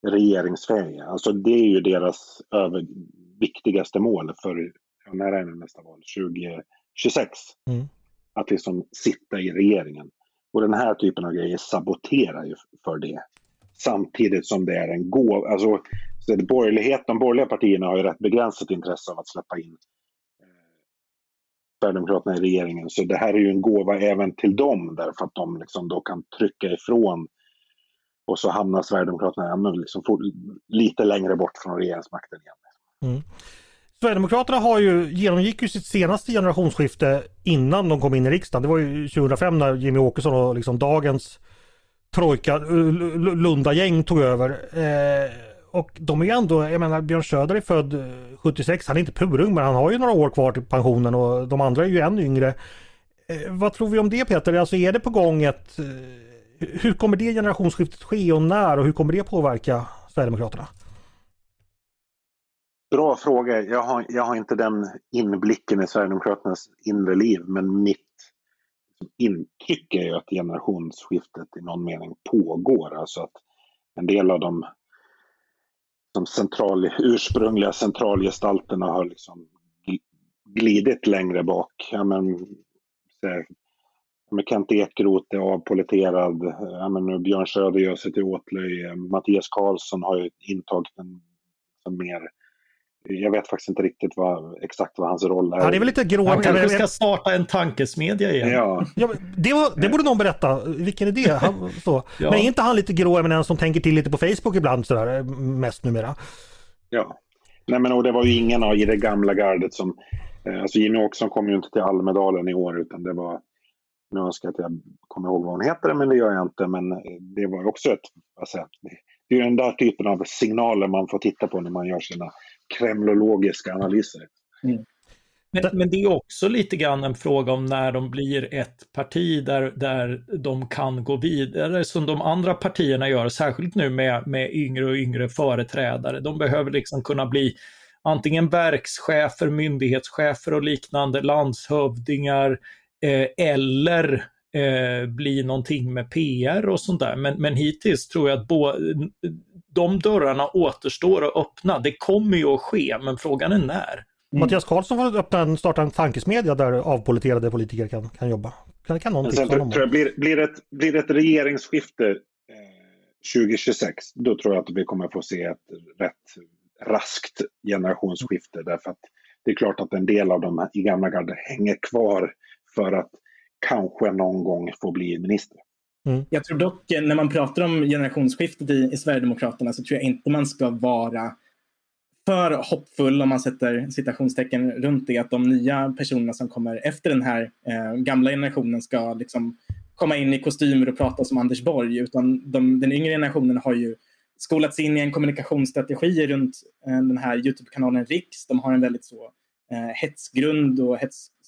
regeringsfähiga. Alltså det är ju deras över, viktigaste mål för, när är det nästa val? 2026. Mm. Att liksom sitta i regeringen. Och den här typen av grejer saboterar ju för det samtidigt som det är en gåva. Alltså, så det borgerlighet, de borgerliga partierna har ju rätt begränsat intresse av att släppa in eh, Sverigedemokraterna i regeringen. Så det här är ju en gåva även till dem därför att de liksom då kan trycka ifrån och så hamnar Sverigedemokraterna ännu liksom lite längre bort från regeringsmakten igen. Mm. Sverigedemokraterna har ju, genomgick ju sitt senaste generationsskifte innan de kom in i riksdagen. Det var ju 2005 när Jimmy Åkesson och liksom dagens trojka, eh, Lunda-gäng tog över. Eh, och de är ju ändå, jag menar Björn Söder är född eh, 76, han är inte purung men han har ju några år kvar till pensionen och de andra är ju ännu yngre. Eh, vad tror vi om det Peter? Alltså är det på gång ett... Eh, hur kommer det generationsskiftet ske och när och hur kommer det påverka Sverigedemokraterna? Bra fråga. Jag har, jag har inte den inblicken i Sverigedemokraternas inre liv men mitt Liksom intryck är ju att generationsskiftet i någon mening pågår. Alltså att en del av de som central, ursprungliga centralgestalterna har liksom glidit längre bak. Ja, men, med Kent Ekeroth är avpoliterad. Ja, men nu Björn Söder gör sig till åtlöje. Mattias Karlsson har ju intagit en liksom mer jag vet faktiskt inte riktigt vad, exakt vad hans roll är. Han är väl lite grå. Han kanske ska starta en tankesmedja igen. Ja. ja det, var, det borde någon berätta. Vilken idé. Han, så. ja. Men är inte han lite grå eminens som tänker till lite på Facebook ibland sådär mest numera? Ja. Nej men och det var ju ingen i det gamla gardet som... Eh, alltså Jimmy Åkesson kom ju inte till Almedalen i år utan det var... Nu önskar jag att jag kommer ihåg vad hon heter men det gör jag inte. Men det var också ett... Alltså, det är den där typen av signaler man får titta på när man gör sina kremlologiska analyser. Mm. Men, men, det är också lite grann en fråga om när de blir ett parti där, där de kan gå vidare som de andra partierna gör, särskilt nu med, med yngre och yngre företrädare. De behöver liksom kunna bli antingen verkschefer, myndighetschefer och liknande, landshövdingar eh, eller eh, bli någonting med PR och sånt där. Men, men hittills tror jag att bo, de dörrarna återstår att öppna. Det kommer ju att ske, men frågan är när. Mm. Mattias Karlsson får öppna en, starta en tankesmedja där avpoliterade politiker kan, kan jobba. Kan, kan någon sen, tror jag, blir, blir, ett, blir det ett regeringsskifte eh, 2026, då tror jag att vi kommer få se ett rätt raskt generationsskifte. Därför att det är klart att en del av de i gamla gardet hänger kvar för att kanske någon gång få bli minister. Mm. Jag tror dock, eh, när man pratar om generationsskiftet i, i Sverigedemokraterna så tror jag inte man ska vara för hoppfull, om man sätter citationstecken runt det, att de nya personerna som kommer efter den här eh, gamla generationen ska liksom komma in i kostymer och prata som Anders Borg. Utan de, den yngre generationen har ju skolats in i en kommunikationsstrategi runt eh, den här Youtube-kanalen Riks. De har en väldigt så eh, hetsgrund och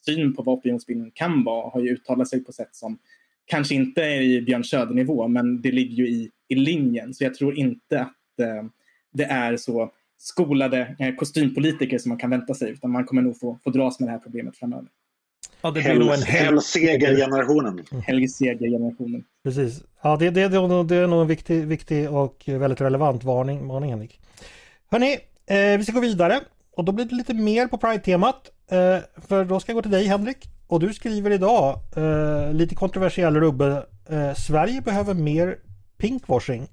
hetssyn på vad opinionsbildning kan vara har ju uttalat sig på sätt som kanske inte är i Björn Söder-nivå, men det ligger ju i, i linjen. Så jag tror inte att eh, det är så skolade eh, kostympolitiker som man kan vänta sig, utan man kommer nog få, få dras med det här problemet framöver. Ja, det blir nog en Helseger-generationen. Helseger-generationen. Precis. Ja, det, det, det, det är nog en viktig, viktig och väldigt relevant varning, varning Henrik. Hörni, eh, vi ska gå vidare och då blir det lite mer på Pride-temat. Eh, för då ska jag gå till dig Henrik. Och du skriver idag, eh, lite kontroversiell rubbe, eh, Sverige behöver mer pinkwashing.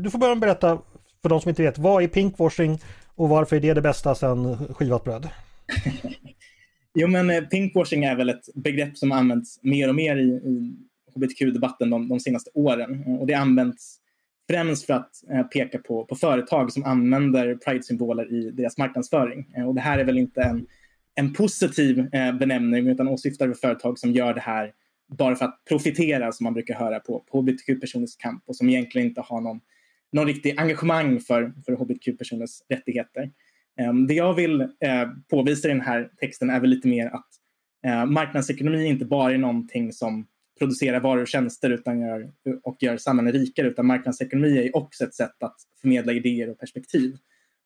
Du får börja med att berätta för de som inte vet, vad är pinkwashing och varför är det det bästa sedan skivat bröd? jo men pinkwashing är väl ett begrepp som används mer och mer i, i hbtq-debatten de, de, senaste åren. Och det används främst för att eh, peka på, på företag som använder pride-symboler i deras marknadsföring. Eh, och det här är väl inte en, en positiv eh, benämning utan åsyftar företag som gör det här bara för att profitera som man brukar höra på, på hbtq-personers kamp och som egentligen inte har någon någon riktig engagemang för, för hbtq-personers rättigheter. Eh, det jag vill eh, påvisa i den här texten är väl lite mer att eh, marknadsekonomi inte bara är någonting som producera varor och tjänster utan gör, och gör samhället rikare, utan marknadsekonomi är också ett sätt att förmedla idéer och perspektiv.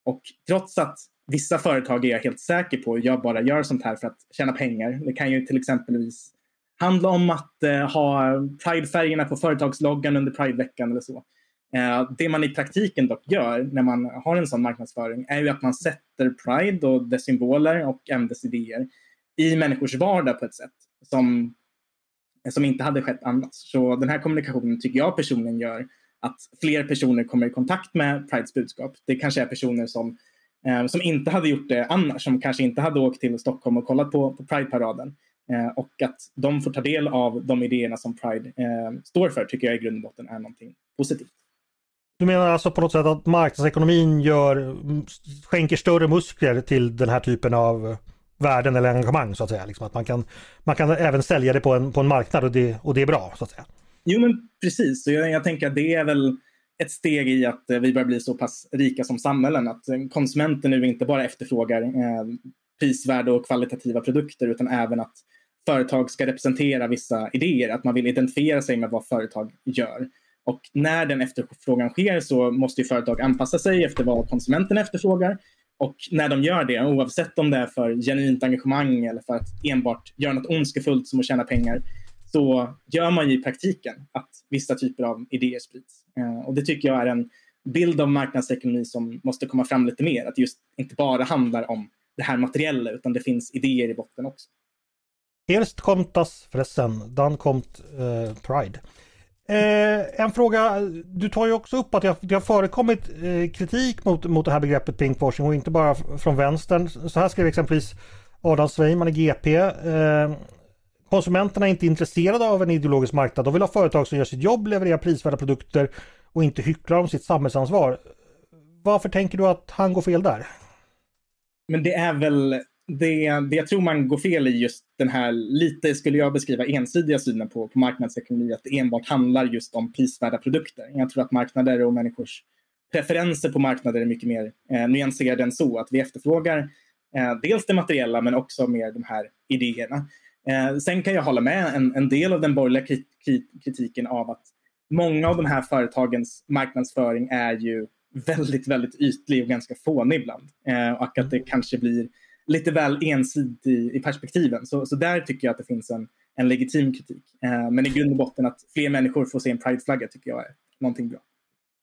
Och trots att vissa företag är jag helt säker på jag bara gör sånt här för att tjäna pengar. Det kan ju till exempelvis handla om att eh, ha pridefärgerna på företagsloggan under prideveckan eller så. Eh, det man i praktiken dock gör när man har en sån marknadsföring är ju att man sätter Pride och dess symboler och även dess idéer i människors vardag på ett sätt som, som inte hade skett annars. Så den här kommunikationen tycker jag personligen gör att fler personer kommer i kontakt med Prides budskap. Det kanske är personer som, eh, som inte hade gjort det annars, som kanske inte hade åkt till Stockholm och kollat på, på Pride-paraden. Eh, och att de får ta del av de idéerna som Pride eh, står för tycker jag i grund och botten är någonting positivt. Du menar alltså på något sätt att marknadsekonomin gör, skänker större muskler till den här typen av värden eller engagemang så att säga. Liksom att man, kan, man kan även sälja det på en, på en marknad och det, och det är bra så att säga. Jo men precis, jag, jag tänker att det är väl ett steg i att eh, vi börjar bli så pass rika som samhällen. Att eh, konsumenten nu inte bara efterfrågar eh, prisvärda och kvalitativa produkter utan även att företag ska representera vissa idéer. Att man vill identifiera sig med vad företag gör. Och när den efterfrågan sker så måste företag anpassa sig efter vad konsumenten efterfrågar. Och när de gör det, oavsett om det är för genuint engagemang eller för att enbart göra något ondskefullt som att tjäna pengar, så gör man ju i praktiken att vissa typer av idéer sprids. Eh, och det tycker jag är en bild av marknadsekonomi som måste komma fram lite mer. Att just inte bara handlar om det här materiella utan det finns idéer i botten också. Erst kommt das Fressen, dann kommt uh, eh, Pride. Eh, en fråga, du tar ju också upp att det har förekommit eh, kritik mot, mot det här begreppet pinkwashing och inte bara från vänstern. Så här skrev exempelvis Adam Sveiman i GP. Eh, konsumenterna är inte intresserade av en ideologisk marknad. De vill ha företag som gör sitt jobb, levererar prisvärda produkter och inte hycklar om sitt samhällsansvar. Varför tänker du att han går fel där? Men det är väl det, det jag tror man går fel i just den här lite, skulle jag beskriva, ensidiga synen på, på marknadsekonomi, att det enbart handlar just om prisvärda produkter. Jag tror att marknader och människors preferenser på marknader är mycket mer eh, nyanserade än så. Att vi efterfrågar Eh, dels det materiella men också mer de här idéerna. Eh, sen kan jag hålla med en, en del av den borgerliga krit kritiken av att många av de här företagens marknadsföring är ju väldigt, väldigt ytlig och ganska fånig ibland. Eh, och att det kanske blir lite väl ensidigt i, i perspektiven. Så, så där tycker jag att det finns en, en legitim kritik. Eh, men i grund och botten att fler människor får se en prideflagga tycker jag är någonting bra.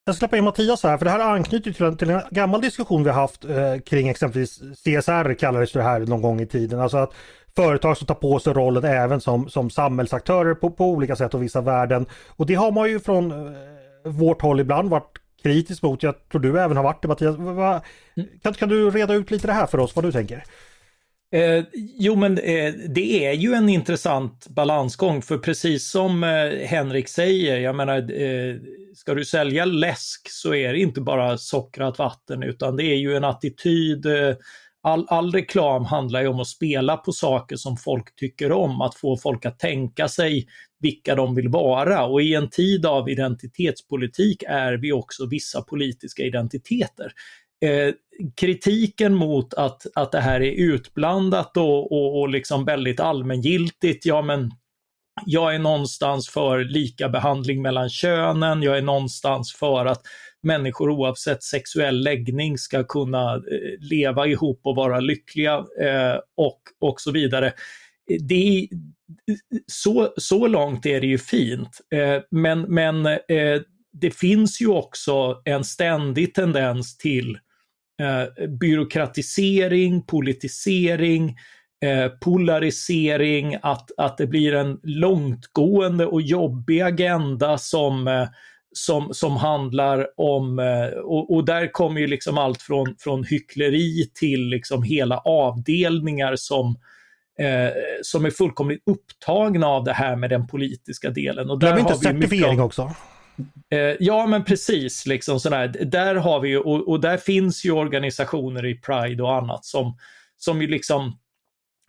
Jag släpper in Mattias här, för det här anknyter till en, till en gammal diskussion vi haft eh, kring exempelvis CSR kallades det här någon gång i tiden. Alltså att företag som tar på sig rollen även som, som samhällsaktörer på, på olika sätt och vissa värden. Och det har man ju från eh, vårt håll ibland varit kritisk mot. Jag tror du även har varit det Mattias. Va, kan, kan du reda ut lite det här för oss, vad du tänker? Eh, jo, men eh, det är ju en intressant balansgång, för precis som eh, Henrik säger, jag menar, eh, ska du sälja läsk så är det inte bara sockrat vatten, utan det är ju en attityd. Eh, all, all reklam handlar ju om att spela på saker som folk tycker om, att få folk att tänka sig vilka de vill vara. Och i en tid av identitetspolitik är vi också vissa politiska identiteter. Eh, kritiken mot att, att det här är utblandat och, och, och liksom väldigt allmängiltigt, ja men jag är någonstans för lika behandling mellan könen, jag är någonstans för att människor oavsett sexuell läggning ska kunna eh, leva ihop och vara lyckliga eh, och, och så vidare. Det, så, så långt är det ju fint, eh, men, men eh, det finns ju också en ständig tendens till eh, byråkratisering, politisering, eh, polarisering, att, att det blir en långtgående och jobbig agenda som, eh, som, som handlar om, eh, och, och, där kommer ju liksom allt från, från hyckleri till liksom hela avdelningar som eh, som är fullkomligt upptagna av det här med den politiska delen. Och där Glöm inte certifiering av, också. Eh, ja, men precis. Liksom sådär. Där har vi ju, och, och, där finns ju organisationer i Pride och annat som, som ju liksom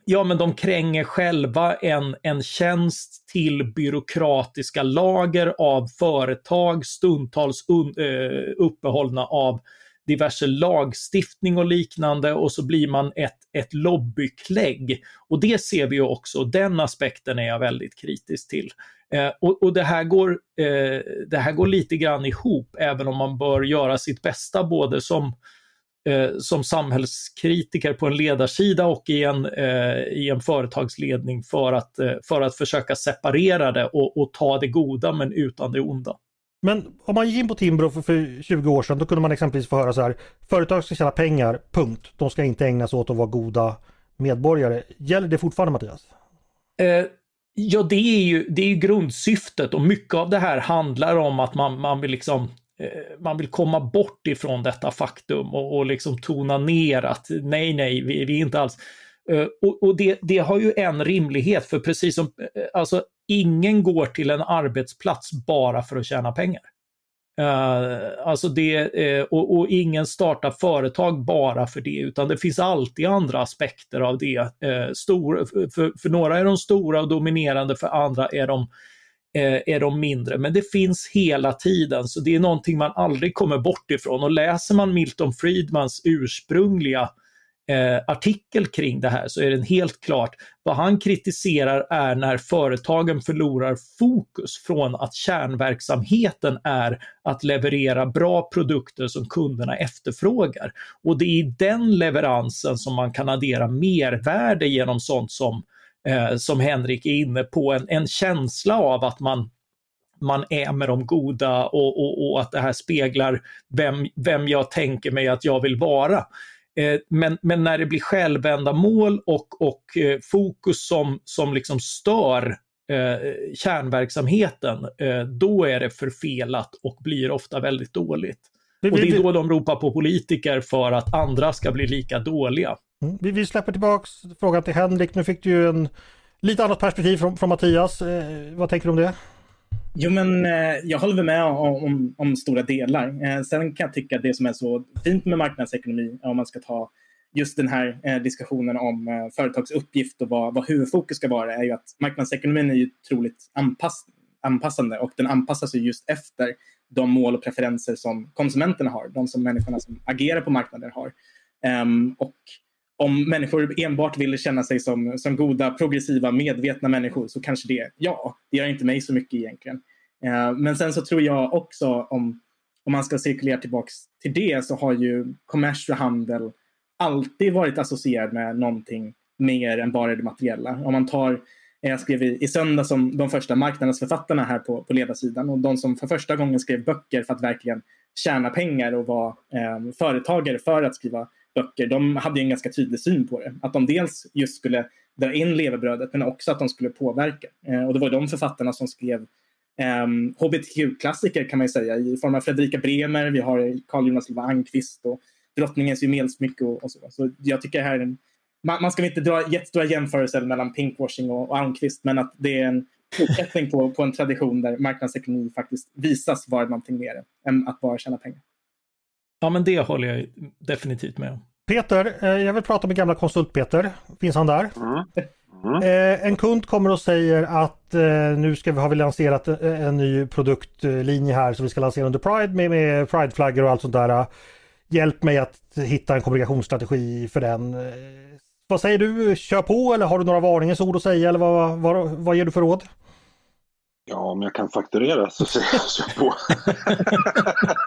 Ja, men de kränger själva en, en tjänst till byråkratiska lager av företag, stundtals un, eh, uppehållna av diverse lagstiftning och liknande och så blir man ett, ett lobbyklägg. Och det ser vi ju också, den aspekten är jag väldigt kritisk till. Eh, och, och det, här går, eh, det här går lite grann ihop, även om man bör göra sitt bästa både som eh, som samhällskritiker på en ledarsida och i en, eh, i en företagsledning för att, eh, för att försöka separera det och, och, ta det goda men utan det onda. Men om man gick in på Timbro för, för 20 år sedan då kunde man exempelvis få höra så här Företag ska tjäna pengar, punkt. De ska inte ägna sig åt att vara goda medborgare. Gäller det fortfarande Mattias? Eh, ja, det är, ju, det är ju grundsyftet och mycket av det här handlar om att man, man vill liksom eh, man vill komma bort ifrån detta faktum och, och liksom tona ner att nej, nej, vi, vi är inte alls... Uh, och, och det, det, har ju en rimlighet, för precis som, eh, alltså ingen går till en arbetsplats bara för att tjäna pengar. Uh, alltså det, uh, och, och, ingen startar företag bara för det, utan det finns alltid andra aspekter av det. Uh, stor, för, för, några är de stora och dominerande, för andra är de, är de mindre. Men det finns hela tiden, så det är någonting man aldrig kommer bort ifrån. Och läser man Milton Friedmans ursprungliga eh, artikel kring det här så är det helt klart vad han kritiserar är när företagen förlorar fokus från att kärnverksamheten är att leverera bra produkter som kunderna efterfrågar. Och det är i den leveransen som man kan addera mervärde genom sånt som, eh, som Henrik är inne på, en, en känsla av att man man är med de goda och, och, och, att det här speglar vem, vem jag tänker mig att jag vill vara. Eh, men, men när det blir självändamål och, och eh, fokus som, som liksom stör eh, kärnverksamheten, eh, då är det förfelat och blir ofta väldigt dåligt. och det är då de ropar på politiker för att andra ska bli lika dåliga. Mm. Vi, vi släpper tillbaks frågan till Henrik. Nu fick du ju en lite annat perspektiv från, från Mattias. Eh, vad tänker du om det? Jo, men eh, jag håller med om, om, om stora delar. Eh, sen kan jag tycka att det som är så fint med marknadsekonomi, om man ska ta just den här eh, diskussionen om eh, företags uppgift och vad, vad huvudfokus ska vara, är ju att marknadsekonomin är ju otroligt anpass, anpassande och den anpassar sig just efter de mål och preferenser som konsumenterna har, de som människorna som agerar på marknaden har. Um, och om människor enbart vill känna sig som, som goda, progressiva, medvetna människor så kanske det, ja, det gör inte mig så mycket egentligen. Eh, men sen så tror jag också om, om man ska cirkulera tillbaks till det så har ju kommers och handel alltid varit associerad med någonting mer än bara det materiella. Om man tar, jag skrev i, i söndag som de första marknadsförfattarna här på, på ledarsidan och de som för första gången skrev böcker för att verkligen tjäna pengar och vara eh, företagare för att skriva böcker, de hade en ganska tydlig syn på det. Att de dels just skulle dra in levebrödet men också att de skulle påverka. Eh, och det var de författarna som skrev eh, hbtq-klassiker kan man säga i form av Fredrika Bremer, vi har Carl Jonas Lova Almqvist och Drottningens jumelsmycke och, och, så. Så jag tycker här en, man, man ska inte dra jättestora jämförelser mellan pinkwashing och, och Almqvist men att det är en fortsättning på, på en tradition där marknadsekonomi faktiskt visas vara någonting mer än att bara tjäna pengar. Ja, men det håller jag definitivt med om. Peter, eh, jag vill prata med gamla konsult-Peter. Finns han där? Mm. Mm. Eh, en kund kommer och säger att eh, nu ska vi, har vi lanserat en ny produktlinje här som vi ska lansera under Pride med, med Pride-flaggor och allt sånt där. Hjälp mig att hitta en kommunikationsstrategi för den. Vad säger du? Kör på eller har du några varningens ord att säga eller vad, vad, vad ger du för råd? Ja, om jag kan fakturera så säger jag på.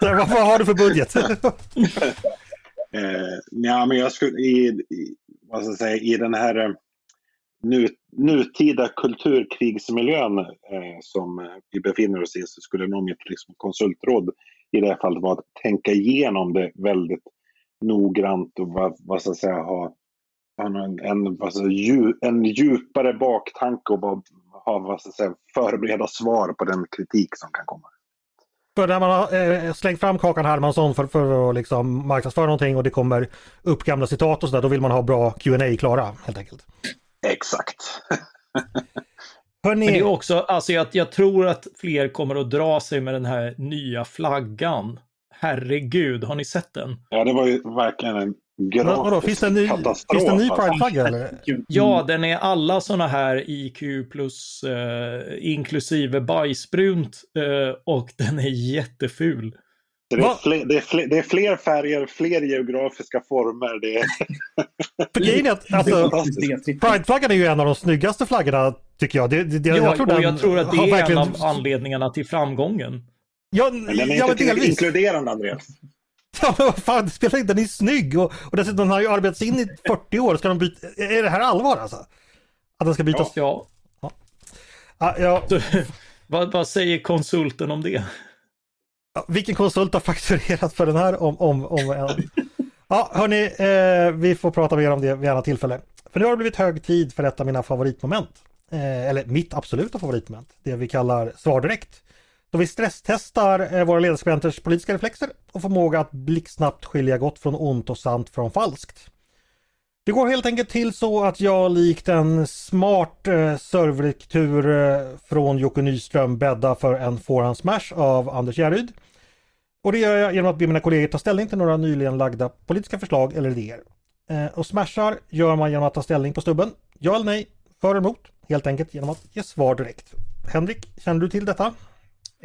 vad, vad har du för budget? eh, ja, men jag skulle i, i, vad ska jag säga, i den här eh, nu, nutida kulturkrigsmiljön eh, som vi befinner oss i så skulle nog mitt liksom, konsultråd i det här fallet vara att tänka igenom det väldigt noggrant och vad, vad ska jag säga, ha, en, en, vad ska säga, en djupare baktanke och bara ha vad ska säga, förbereda svar på den kritik som kan komma. För när man har eh, slängt fram Kakan Hermansson för, för att liksom marknadsföra någonting och det kommer upp gamla citat och sådär, då vill man ha bra Q&A klara helt enkelt. Exakt. Hörrni... Men det är också, alltså jag, jag tror att fler kommer att dra sig med den här nya flaggan. Herregud, har ni sett den? Ja, det var ju verkligen en grafisk vadå, finns det en ny, katastrof. Finns det en ny alltså. Pride-flagga eller? Ja, den är alla sådana här IQ plus eh, inklusive bajsbrunt eh, och den är jätteful. Det är, fler, det, är fler, det är, fler, färger, fler geografiska former. Det är... Grejen är att alltså, Pride-flaggan är ju en av de snyggaste flaggorna tycker jag. Det, det, ja, jag, tror och jag tror att det är verkligen... en av anledningarna till framgången. Ja, men den är ja, inte delvis. inkluderande Andreas. Ja men vad fan, det spelar inte, den är snygg och, och dessutom har ju arbetats in i 40 år. Ska de byta, är det här allvar alltså? Att den ska bytas? Ja. ja. ja. ja. vad, vad säger konsulten om det? Ja, vilken konsult har fakturerat för den här om, om, om en... Ja, hörni, eh, vi får prata mer om det vid annat tillfälle. För nu har det blivit hög tid för ett av mina favoritmoment. Eh, eller mitt absoluta favoritmoment. Det vi kallar Svar direkt. Då vi stresstestar eh, våra ledarskribenters politiska reflexer och förmåga att blixtsnabbt skilja gott från ont och sant från falskt. Det går helt enkelt till så att jag likt en smart eh, serverlektur eh, från Jocke Nyström bäddar för en forehandsmash av Anders Järryd. Och det gör jag genom att be mina kollegor ta ställning till några nyligen lagda politiska förslag eller idéer. Eh, och smashar gör man genom att ta ställning på stubben. Ja eller nej, för eller emot. Helt enkelt genom att ge svar direkt. Henrik, känner du till detta?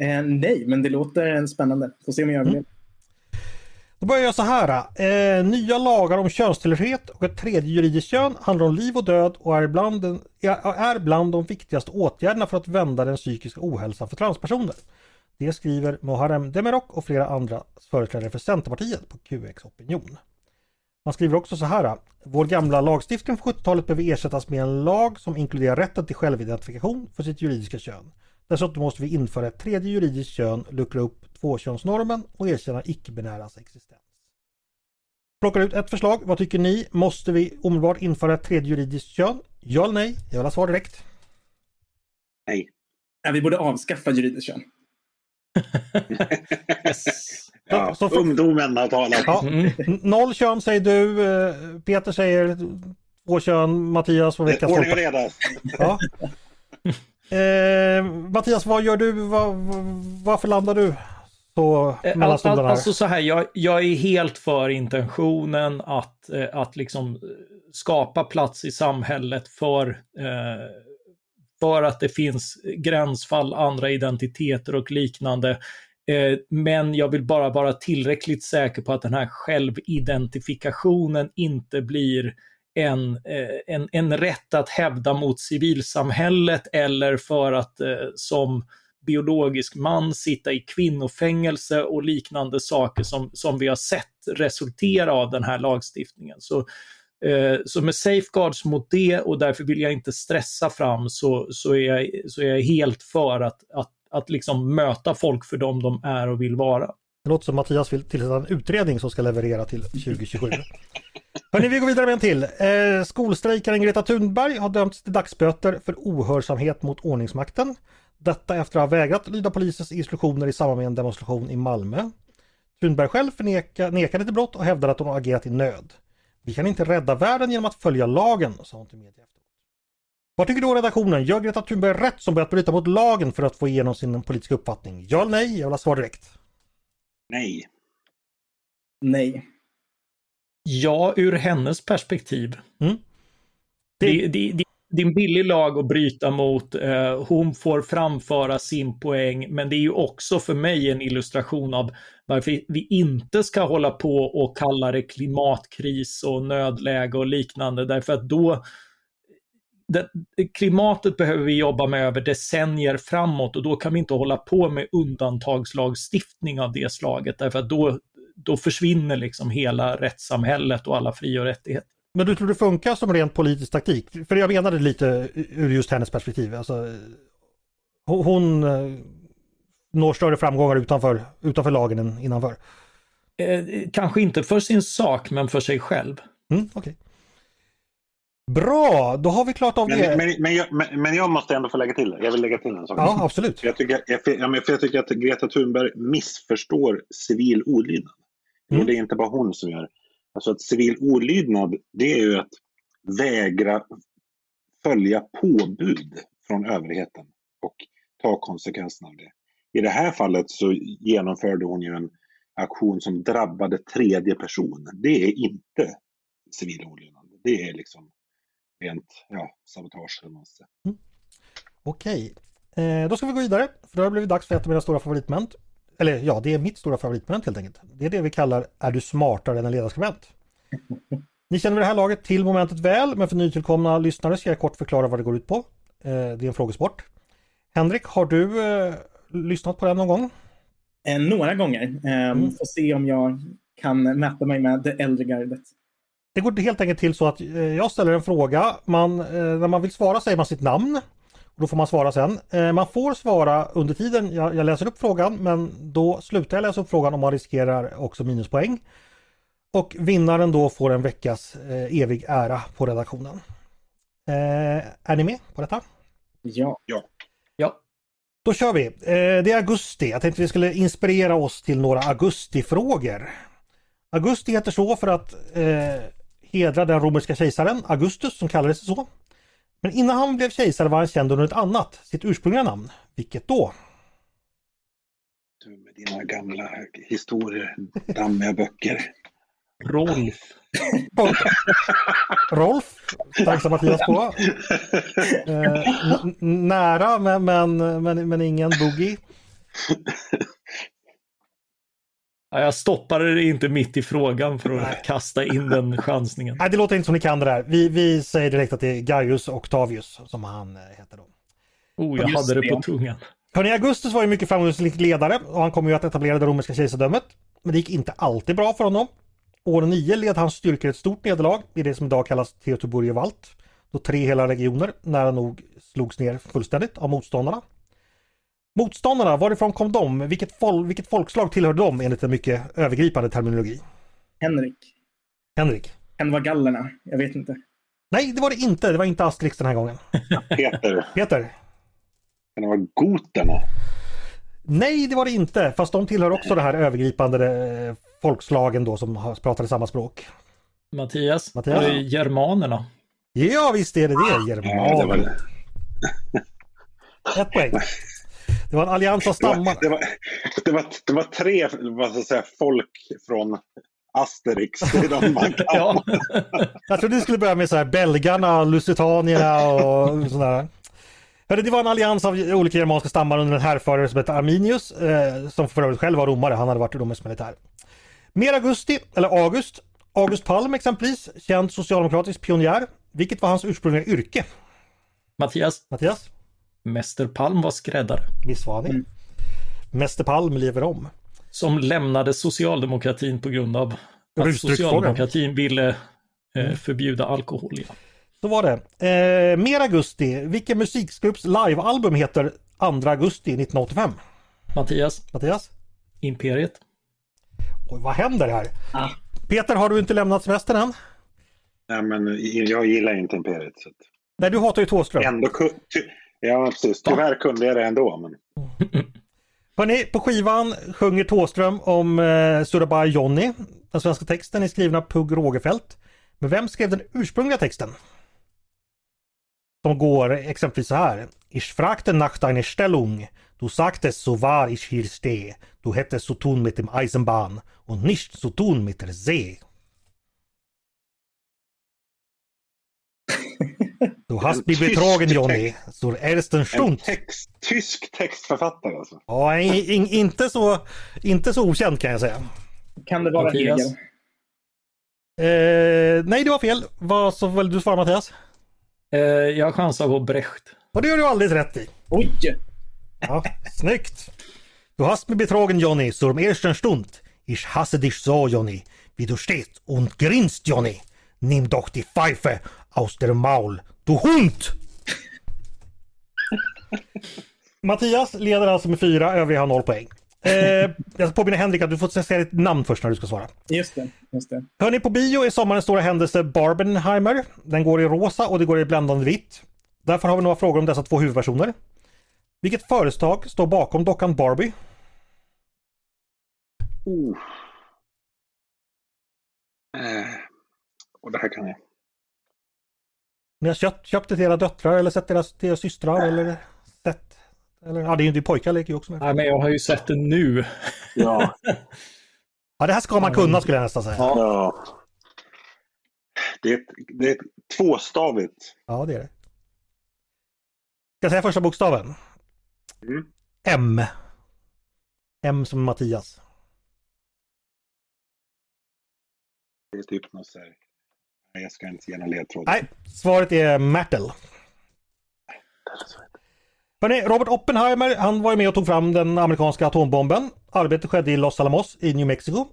Eh, nej, men det låter spännande. Får se om jag överlever. Mm. Då börjar jag så här. Eh, nya lagar om könstillhörighet och ett tredje juridiskt kön handlar om liv och död och är bland, den, är bland de viktigaste åtgärderna för att vända den psykiska ohälsan för transpersoner. Det skriver Muharrem Demirok och flera andra företrädare för Centerpartiet på QX Opinion. Man skriver också så här. Vår gamla lagstiftning från 70-talet behöver ersättas med en lag som inkluderar rätten till självidentifikation för sitt juridiska kön. Dessutom måste vi införa ett tredje juridiskt kön, luckra upp tvåkönsnormen och erkänna icke-binäras existens. Plockar ut ett förslag. Vad tycker ni? Måste vi omedelbart införa ett tredje juridiskt kön? Ja eller nej? Jag vill ha svar direkt. Nej. Ja, vi borde avskaffa juridiskt kön. yes. ja, så, så, ungdomen har talat. Ja, noll kön säger du. Eh, Peter säger två kön. Mattias, vad veckans Ordning och reda. Ja. Eh, Mattias, vad gör du? Var, varför landar du så eh, mellan all, all, Alltså så här, jag, jag, är helt för intentionen att, eh, att liksom skapa plats i samhället för, eh, för att det finns gränsfall, andra identiteter och liknande. Eh, men jag vill bara vara tillräckligt säker på att den här självidentifikationen inte blir en, eh, en, en rätt att hävda mot civilsamhället eller för att eh, som biologisk man sitta i kvinnofängelse och liknande saker som, som vi har sett resultera av den här lagstiftningen. Så, eh, så med safeguards mot det och därför vill jag inte stressa fram så, så, är, jag, så är jag helt för att, att, att liksom möta folk för dem de är och vill vara. Det låter som Mattias vill tillsätta en utredning som ska leverera till 2027. Hörni, vi går vidare med en till. Eh, skolstrejkaren Greta Thunberg har dömts till dagsböter för ohörsamhet mot ordningsmakten. Detta efter att ha vägrat lyda polisens instruktioner i samband med en demonstration i Malmö. Thunberg själv förneka, nekade till brott och hävdade att hon agerat i nöd. Vi kan inte rädda världen genom att följa lagen, sa hon till media efteråt. Vad tycker då redaktionen? Gör Greta Thunberg rätt som börjat bryta mot lagen för att få igenom sin politiska uppfattning? Ja eller nej? Jag vill ha svar direkt. Nej. Nej. Ja, ur hennes perspektiv. Mm. Det, det, det, det är en billig lag att bryta mot. Eh, hon får framföra sin poäng, men det är ju också för mig en illustration av varför vi inte ska hålla på och kalla det klimatkris och nödläge och liknande, därför att då klimatet behöver vi jobba med över decennier framåt och då kan vi inte hålla på med undantagslagstiftning av det slaget därför att då, då försvinner liksom hela rättssamhället och alla fri och rättigheter. Men du tror det funkar som rent politisk taktik? För jag menade lite ur just hennes perspektiv. Alltså, hon eh, når större framgångar utanför, utanför lagen än innanför. Eh, kanske inte för sin sak, men för sig själv. Mm, okay. Bra, då har vi klart av men, det. Men, men, jag, men, men, jag, måste ändå få lägga till Jag vill lägga till en sak. Ja, absolut. Jag tycker, jag, för jag tycker att Greta Thunberg missförstår civil olydnad. Mm. Och det är inte bara hon som gör. Alltså att civil olydnad, det är ju att vägra följa påbud från överheten och ta konsekvenserna av det. I det här fallet så genomförde hon ju en aktion som drabbade tredje person. Det är inte civil olydnad. Det är liksom rent ja, sabotage. Mm. Okej, eh, då ska vi gå vidare. För då har det blivit dags för ett av mina stora favoritmoment. Eller ja, det är mitt stora favoritmoment helt enkelt. Det är det vi kallar Är du smartare än en ledarskribent? Ni känner vid det här laget till momentet väl, men för nytillkomna lyssnare ska jag kort förklara vad det går ut på. Eh, det är en frågesport. Henrik, har du eh, lyssnat på den någon gång? Eh, några gånger. Eh, mm. Får se om jag kan mäta mig med det äldre gardet. Det går helt enkelt till så att eh, jag ställer en fråga. Man, när man vill svara säger man sitt namn. Då får man svara sen. Eh, man får svara under tiden jag, läser upp frågan men då slutar jag läsa upp frågan om man riskerar också minuspoäng. Och vinnaren då får en veckas eh, evig ära på redaktionen. Eh, är ni med på detta? Ja. ja. Ja. Då kör vi. Det är augusti. Jag tänkte vi skulle inspirera oss till några augustifrågor. Augusti heter så för att hedra den romerska kejsaren Augustus som kallades så. Men innan han blev kejsare var han känd under ett annat, sitt ursprungliga namn. Vilket då? Du med dina gamla historier, dammiga böcker. Rolf. Rolf, tacksam Mattias på. Eh, nära men, men, men, men ingen boogie. Ja, jag stoppade det inte mitt i frågan för att Nej. kasta in den chansningen. Nej, det låter inte som ni kan det där. Vi, vi säger direkt att det är Gaius Octavius som han eh, heter då. Oh, jag Just hade det, det på tungan. Hörrni, Augustus var ju mycket framgångsrik ledare och han kom ju att etablera det romerska kejsardömet. Men det gick inte alltid bra för honom. År 9 led hans styrkor ett stort nederlag i det som idag kallas Teotiburgevalt. Då tre hela regioner nära nog slogs ner fullständigt av motståndarna. Motståndarna, varifrån kom de? Vilket, fol vilket folkslag tillhörde de enligt en mycket övergripande terminologi? Henrik. Henrik. Kan det vara gallerna? Jag vet inte. Nej, det var det inte. Det var inte Asterix den här gången. Peter. Peter. Kan det vara goterna? Nej, det var det inte. Fast de tillhör också det här övergripande eh, folkslagen då som pratade samma språk. Mattias, Mattias? Är germanerna? Ja, visst är det det. Germanerna. Ja, det var det. Ett poäng. Det var en allians av stammar. Det var, det var, det var, tre vad ska säga, folk från Asterix. Man kan. ja. Jag trodde du skulle börja med så här belgarna, lusitanierna och sådär. Det var en allians av olika germanska stammar under en härförare som hette Arminius, eh, som för övrigt själv var romare, han hade varit romersk militär. Mer augusti, eller August, August Palm exempelvis, känd socialdemokratisk pionjär. Vilket var hans ursprungliga yrke? Mattias, Mattias? Mäster Palm var skräddare. Visst var han det? Mäster Palm lever om. Som lämnade socialdemokratin på grund av att socialdemokratin ville eh, förbjuda alkohol. Ja. Så var det. Eh, mer augusti. Vilken musikgrupps livealbum heter 2 augusti 1985? Mattias, Mattias? Imperiet. Oj, vad händer här? Ah. Peter, har du inte lämnat semestern än? Nej, men jag gillar inte Imperiet. Så Nej, du hatar ju Thåström. ändå ja, precis. Tyvärr kunde jag det ändå. Men... Hörrni, på skivan sjunger Thåström om eh, Surabaya Johnny. Den svenska texten är skriven av Pugh Rogefeldt. Men vem skrev den ursprungliga texten? Som går exempelvis så här. Ich fragte nach deiner Stellung. Du sagtest so war ich hier stehe. Du hättest so tun mit dem Eisenbahn und nicht so tun mit der See. Du hast betrogen text. Johnny. Zur ersten En Stund. text, tysk textförfattare alltså. Ja, in, in, inte, så, inte så okänd kan jag säga. Kan det vara Mattias? Hegel? Eh, nej, det var fel. Vad så vill du svara Mattias? Eh, jag chansar på Brecht. Och det gör du alldeles rätt i. Oj! Ja, snyggt. Du hast mig betrogen Johnny, zur ersten Stund. Ich hasse dich so Johnny. Wie du stehst und grinst Johnny. Nimm doch die Pfeife aus der Maul, du Hund! Mattias leder alltså med fyra, övriga har noll poäng. Eh, jag ska påminna Henrik att du får säga ditt namn först när du ska svara. Just det. Just det. Hörni, på bio är sommarens stora händelse Barbenheimer. Den går i rosa och det går i bländande vitt. Därför har vi några frågor om dessa två huvudpersoner. Vilket företag står bakom dockan Barbie? Oh. Eh, och det här kan jag. Ni har köpt, köpt det till era döttrar eller sett deras, till era systrar eller sett... Eller, ja, det är ju din pojkar leker ju också med. Nej, men jag har ju sett det nu. Ja. Ja, det här ska man kunna skulle jag nästan säga. Ja, ja. Det, är det är tvåstavigt. det är det. Ska jag säga första bokstaven? Mm. M. M som Mattias. Det är typ något så här. Nej, jag ska inte ge någon ledtråd. Nej, svaret är Mertel. Hörrni, Robert Oppenheimer, han var ju med och tog fram den amerikanska atombomben. Arbetet skedde i Los Alamos i New Mexico.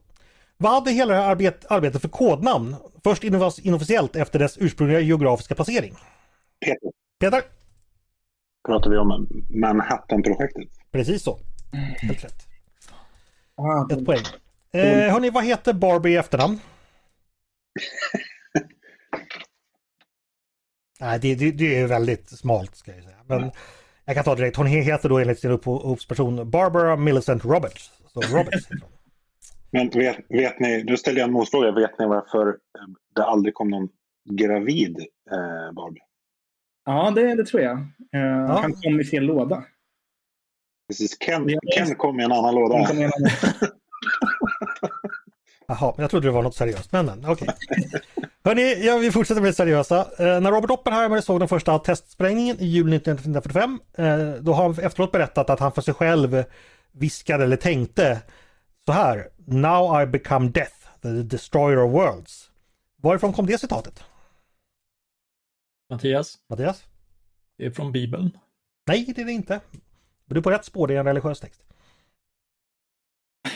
Vad hade hela det här arbet, arbetet för kodnamn? Först inoffic- inofficiellt efter dess ursprungliga geografiska placering. Peter, Peter? pratar vi om Manhattan-projektet? Precis så. Helt rätt. Ett poäng. Eh, hörni, vad heter Barbie i efternamn? Nej, det, det, det är väldigt smalt ska jag säga. Men jag kan ta direkt. Hon heter då enligt sin upphovsperson Barbara Millicent Roberts. Så Roberts. Men vet, vet ni, nu ställer jag en motfråga. Vet ni varför eh, det aldrig kom någon gravid eh, Barbie? Ja, det, det tror jag. Eh, Han kom i fel låda. Precis, Ken, Ja, Ken kom i en annan låda. Han kom i en annan... Jaha, jag trodde det var något seriöst. Men, men okej. Hörni, ja, vi fortsätter med det seriösa. Eh, när Robert Oppenheimer såg den första testsprängningen i juli 1945, eh, då har han efteråt berättat att han för sig själv viskade eller tänkte så här. Now I become death, the destroyer of worlds. Varifrån kom det citatet? Mattias, Mattias? det är från Bibeln. Nej, det är det inte. Men du är på rätt spår, det är en religiös text.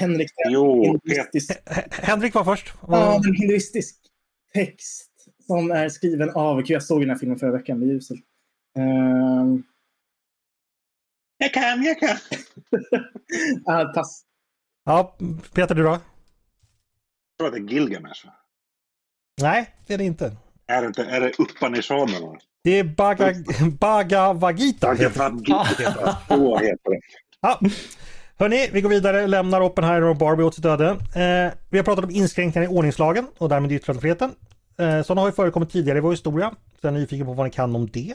Henrik, Jo, Henrik var först. ja, en hinduistisk text som är skriven av... Jag såg den här filmen förra veckan, det är uselt. Uh, Jag kan, jag kan. ah, pass. Ja, Peter du då? Jag tror att det är Gilgamesh. Nej, det är det inte. Är det, inte, är det Upanishaderna? Det är Baga, Bhagavad Gita. heter det. Så heter det. Ja. Hörni, vi går vidare, lämnar Oppenheimer och Barbie åt sitt öde. Eh, vi har pratat om inskränkningar i ordningslagen och därmed yttrandefriheten. Eh, sådana har ju förekommit tidigare i vår historia, så jag är nyfiken på vad ni kan om det.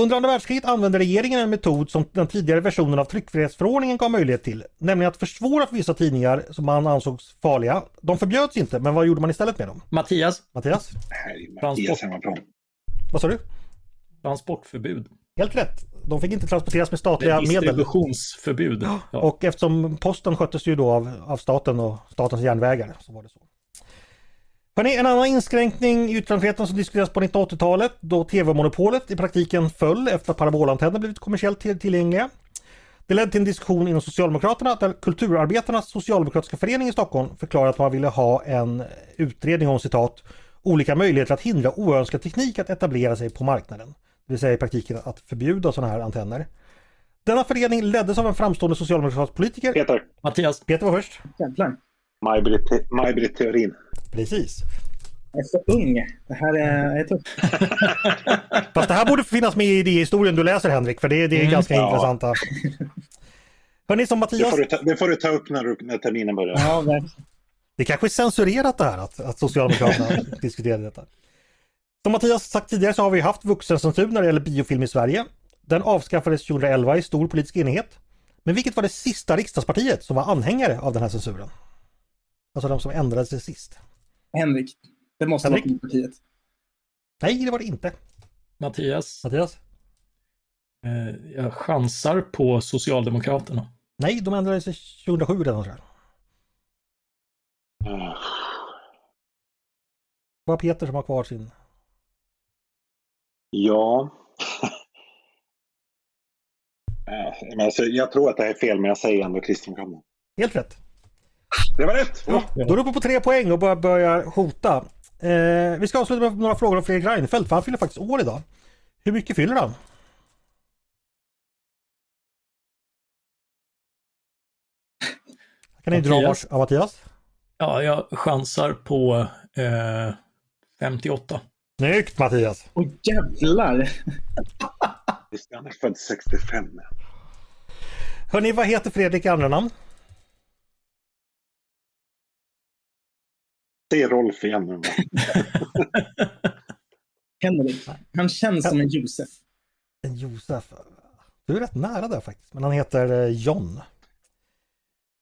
Under andra världskriget använde regeringen en metod som den tidigare versionen av tryckfrihetsförordningen gav möjlighet till, nämligen att försvåra för vissa tidningar som man ansågs farliga. De förbjöds inte, men vad gjorde man istället med dem? Mattias, Mattias? Det här är Transport. Mattias hemmaplan. Vad sa du? transportförbud. Helt rätt. De fick inte transporteras med statliga medel. Distributionsförbud. Ja. Och eftersom posten sköttes ju då av, av staten och statens järnvägar så var det så. Hörrni, en annan inskränkning i yttrandefriheten som diskuteras på 1980-talet då tv-monopolet i praktiken föll efter att parabolantenner blivit kommersiellt till- tillgängliga. Det ledde till en diskussion inom Socialdemokraterna där Kulturarbetarnas socialdemokratiska förening i Stockholm förklarade att man ville ha en utredning om citat olika möjligheter att hindra oönskad teknik att etablera sig på marknaden. Det vill säga i praktiken att förbjuda sådana här antenner. Denna förening leddes av en framstående socialdemokratisk politiker. Peter, Mattias, Peter var först. Jävlar. Maj-Britt Theorin. Precis. Jag är så ung. Det här är, är tufft. Fast det här borde finnas med i idéhistorien du läser Henrik, för det, det är ganska Ja. intressanta. Hörni, som Det Mattias, får du ta, det får du ta upp när, du, när terminen börjar. Ja, verkligen. det kanske är censurerat det här att, att Socialdemokraterna diskuterade detta. Som Mattias sagt tidigare så har vi haft vuxencensur när det gäller biofilm i Sverige. Den avskaffades 2011 i stor politisk enighet. Men vilket var det sista riksdagspartiet som var anhängare av den här censuren? Alltså de som ändrade sig sist. Henrik. Det måste Henrik? vara Folkpartiet. Nej, det var det inte. Mattias, Mattias? eh, jag chansar på Socialdemokraterna. Nej, de ändrade sig 2007 redan tror jag. Ah, Det var Peter som har kvar sin. Ja. Men alltså, jag tror att det här är fel, men jag säger ändå Kristdemokraterna. Helt rätt. Det var rätt! Ja. Då är du uppe på tre poäng och börjar, börjar hota. Eh, vi ska avsluta med några frågor om Fredrik Reinfeldt, för han fyller faktiskt år idag. Hur mycket fyller han? Kan ni dra vars... Ja, Mattias? Ja, jag chansar på eh, 58. Snyggt Mattias! Åh jävlar! Han är född 65. Hörni, vad heter Fredrik i andra namn? Det är Rolf igen nu. Henrik. Han känns som en Josef. En Josef. Du är rätt nära där faktiskt, men han heter eh, John.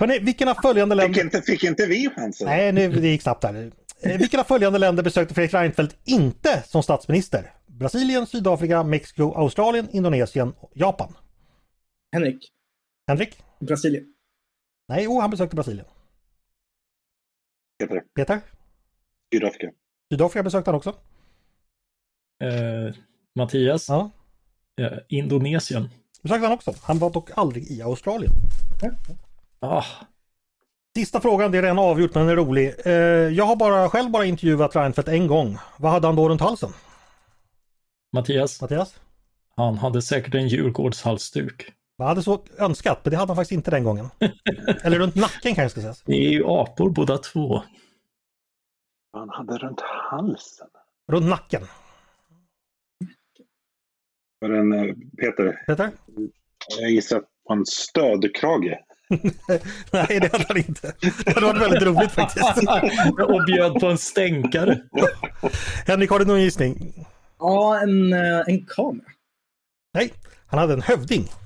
Hörni, vilken av följande Fick länder... inte, fick inte vi chansen? Nej, nu, det gick snabbt här. Eh, Vilken av följande länder besökte Fredrik Reinfeldt inte som statsminister? Brasilien, Sydafrika, Mexiko, Australien, Indonesien och Japan. Henrik. Henrik? Brasilien. Nej, oh, han besökte Brasilien. Peter, Peter? Sydafrika. Sydafrika besökte han också. Eh, Mattias, Ja, eh, Indonesien. besökte han också. Han var dock aldrig i Australien. Ah, Sista frågan, det är redan avgjort men den är rolig. Eh, jag har bara själv bara intervjuat Reinfeldt en gång. Vad hade han då runt halsen? Mattias, Mattias? han hade säkert en Djurgårdshalsduk. Jag hade så önskat, men det hade han faktiskt inte den gången. Eller runt nacken kanske ska sägas. Det är ju apor båda två. Han hade runt halsen. Runt nacken. Var det en, eh, Peter, Peter? jag gissar på en stödkrage. Nej, det hade han inte. Det hade varit väldigt roligt faktiskt. Och bjöd på en stänkare. Henrik, har du någon gissning? Ja, en, eh, en kamera. Nej, han hade en hövding.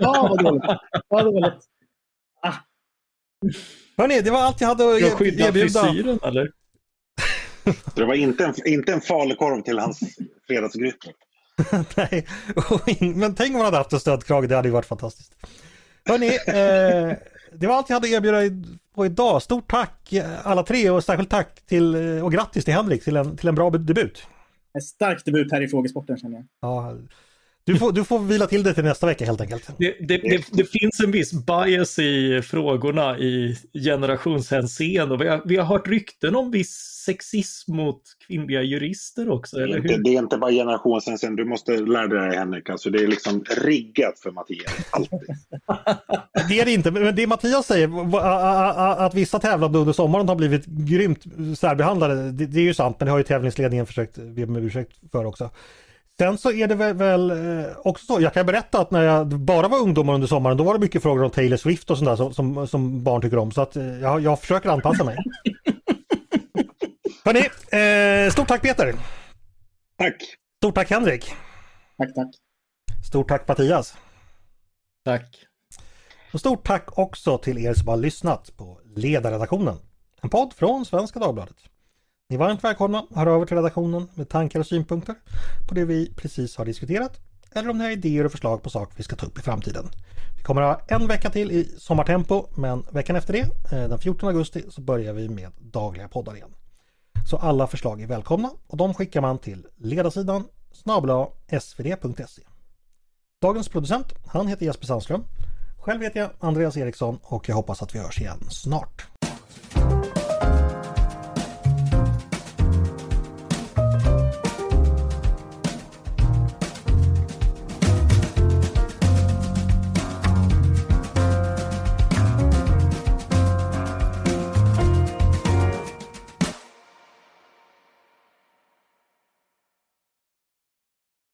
Ja, vad dåligt. Vad dåligt. Hörni, det var allt jag hade att att skydda erbjuda. frisyren eller? Så det var inte en, inte en falukorv till hans fredagsgryta. Nej, men tänk om han hade haft en stödkrage, det hade ju varit fantastiskt. Hörni, eh, det var allt jag hade att erbjuda på idag. Stort tack eh, alla tre och särskilt tack till eh, och grattis till Henrik till en, till en bra debut. En stark debut här i frågesporten känner jag. Ja, du, får, du får vila till det till nästa vecka helt enkelt. Det, det, det, det finns en viss bias i frågorna i generationshänseende. Vi har, vi har hört rykten om viss sexism mot kvinnliga jurister också, Det är, eller inte, hur? det är inte bara sen. Du måste lära dig Henrik. Alltså, det är liksom riggat för Mattias. Alltid. Det är det inte, men det Mattias säger, att vissa tävlande under sommaren har blivit grymt särbehandlade, det, det är ju sant, men det har ju tävlingsledningen försökt be om ursäkt för också. Sen så är det väl, väl eh, också så, jag kan berätta att när jag bara var ungdomar under sommaren, då var det mycket frågor om Taylor Swift och sånt där som, som, som barn tycker om. Så att eh, jag, jag försöker anpassa mig. Hörni, eh, stort tack Peter! Tack! Stort tack Henrik! Tack, tack. Stort tack Mattias! Tack. Och stort tack också till er som har lyssnat på Ledarredaktionen. En podd från Svenska Dagbladet. Ni är varmt välkomna att höra över till redaktionen med tankar och synpunkter på det vi precis har diskuterat. eller om ni har idéer och förslag på saker vi ska ta upp i framtiden. Vi kommer att ha en vecka till i sommartempo men veckan efter det, eh, den 14 augusti, så börjar vi med dagliga poddar igen. Så alla förslag är välkomna och de skickar man till ledarsidan snabla svd.se. Dagens producent, han heter Jesper Sandström. Själv heter jag Andreas Eriksson och jag hoppas att vi hörs igen snart.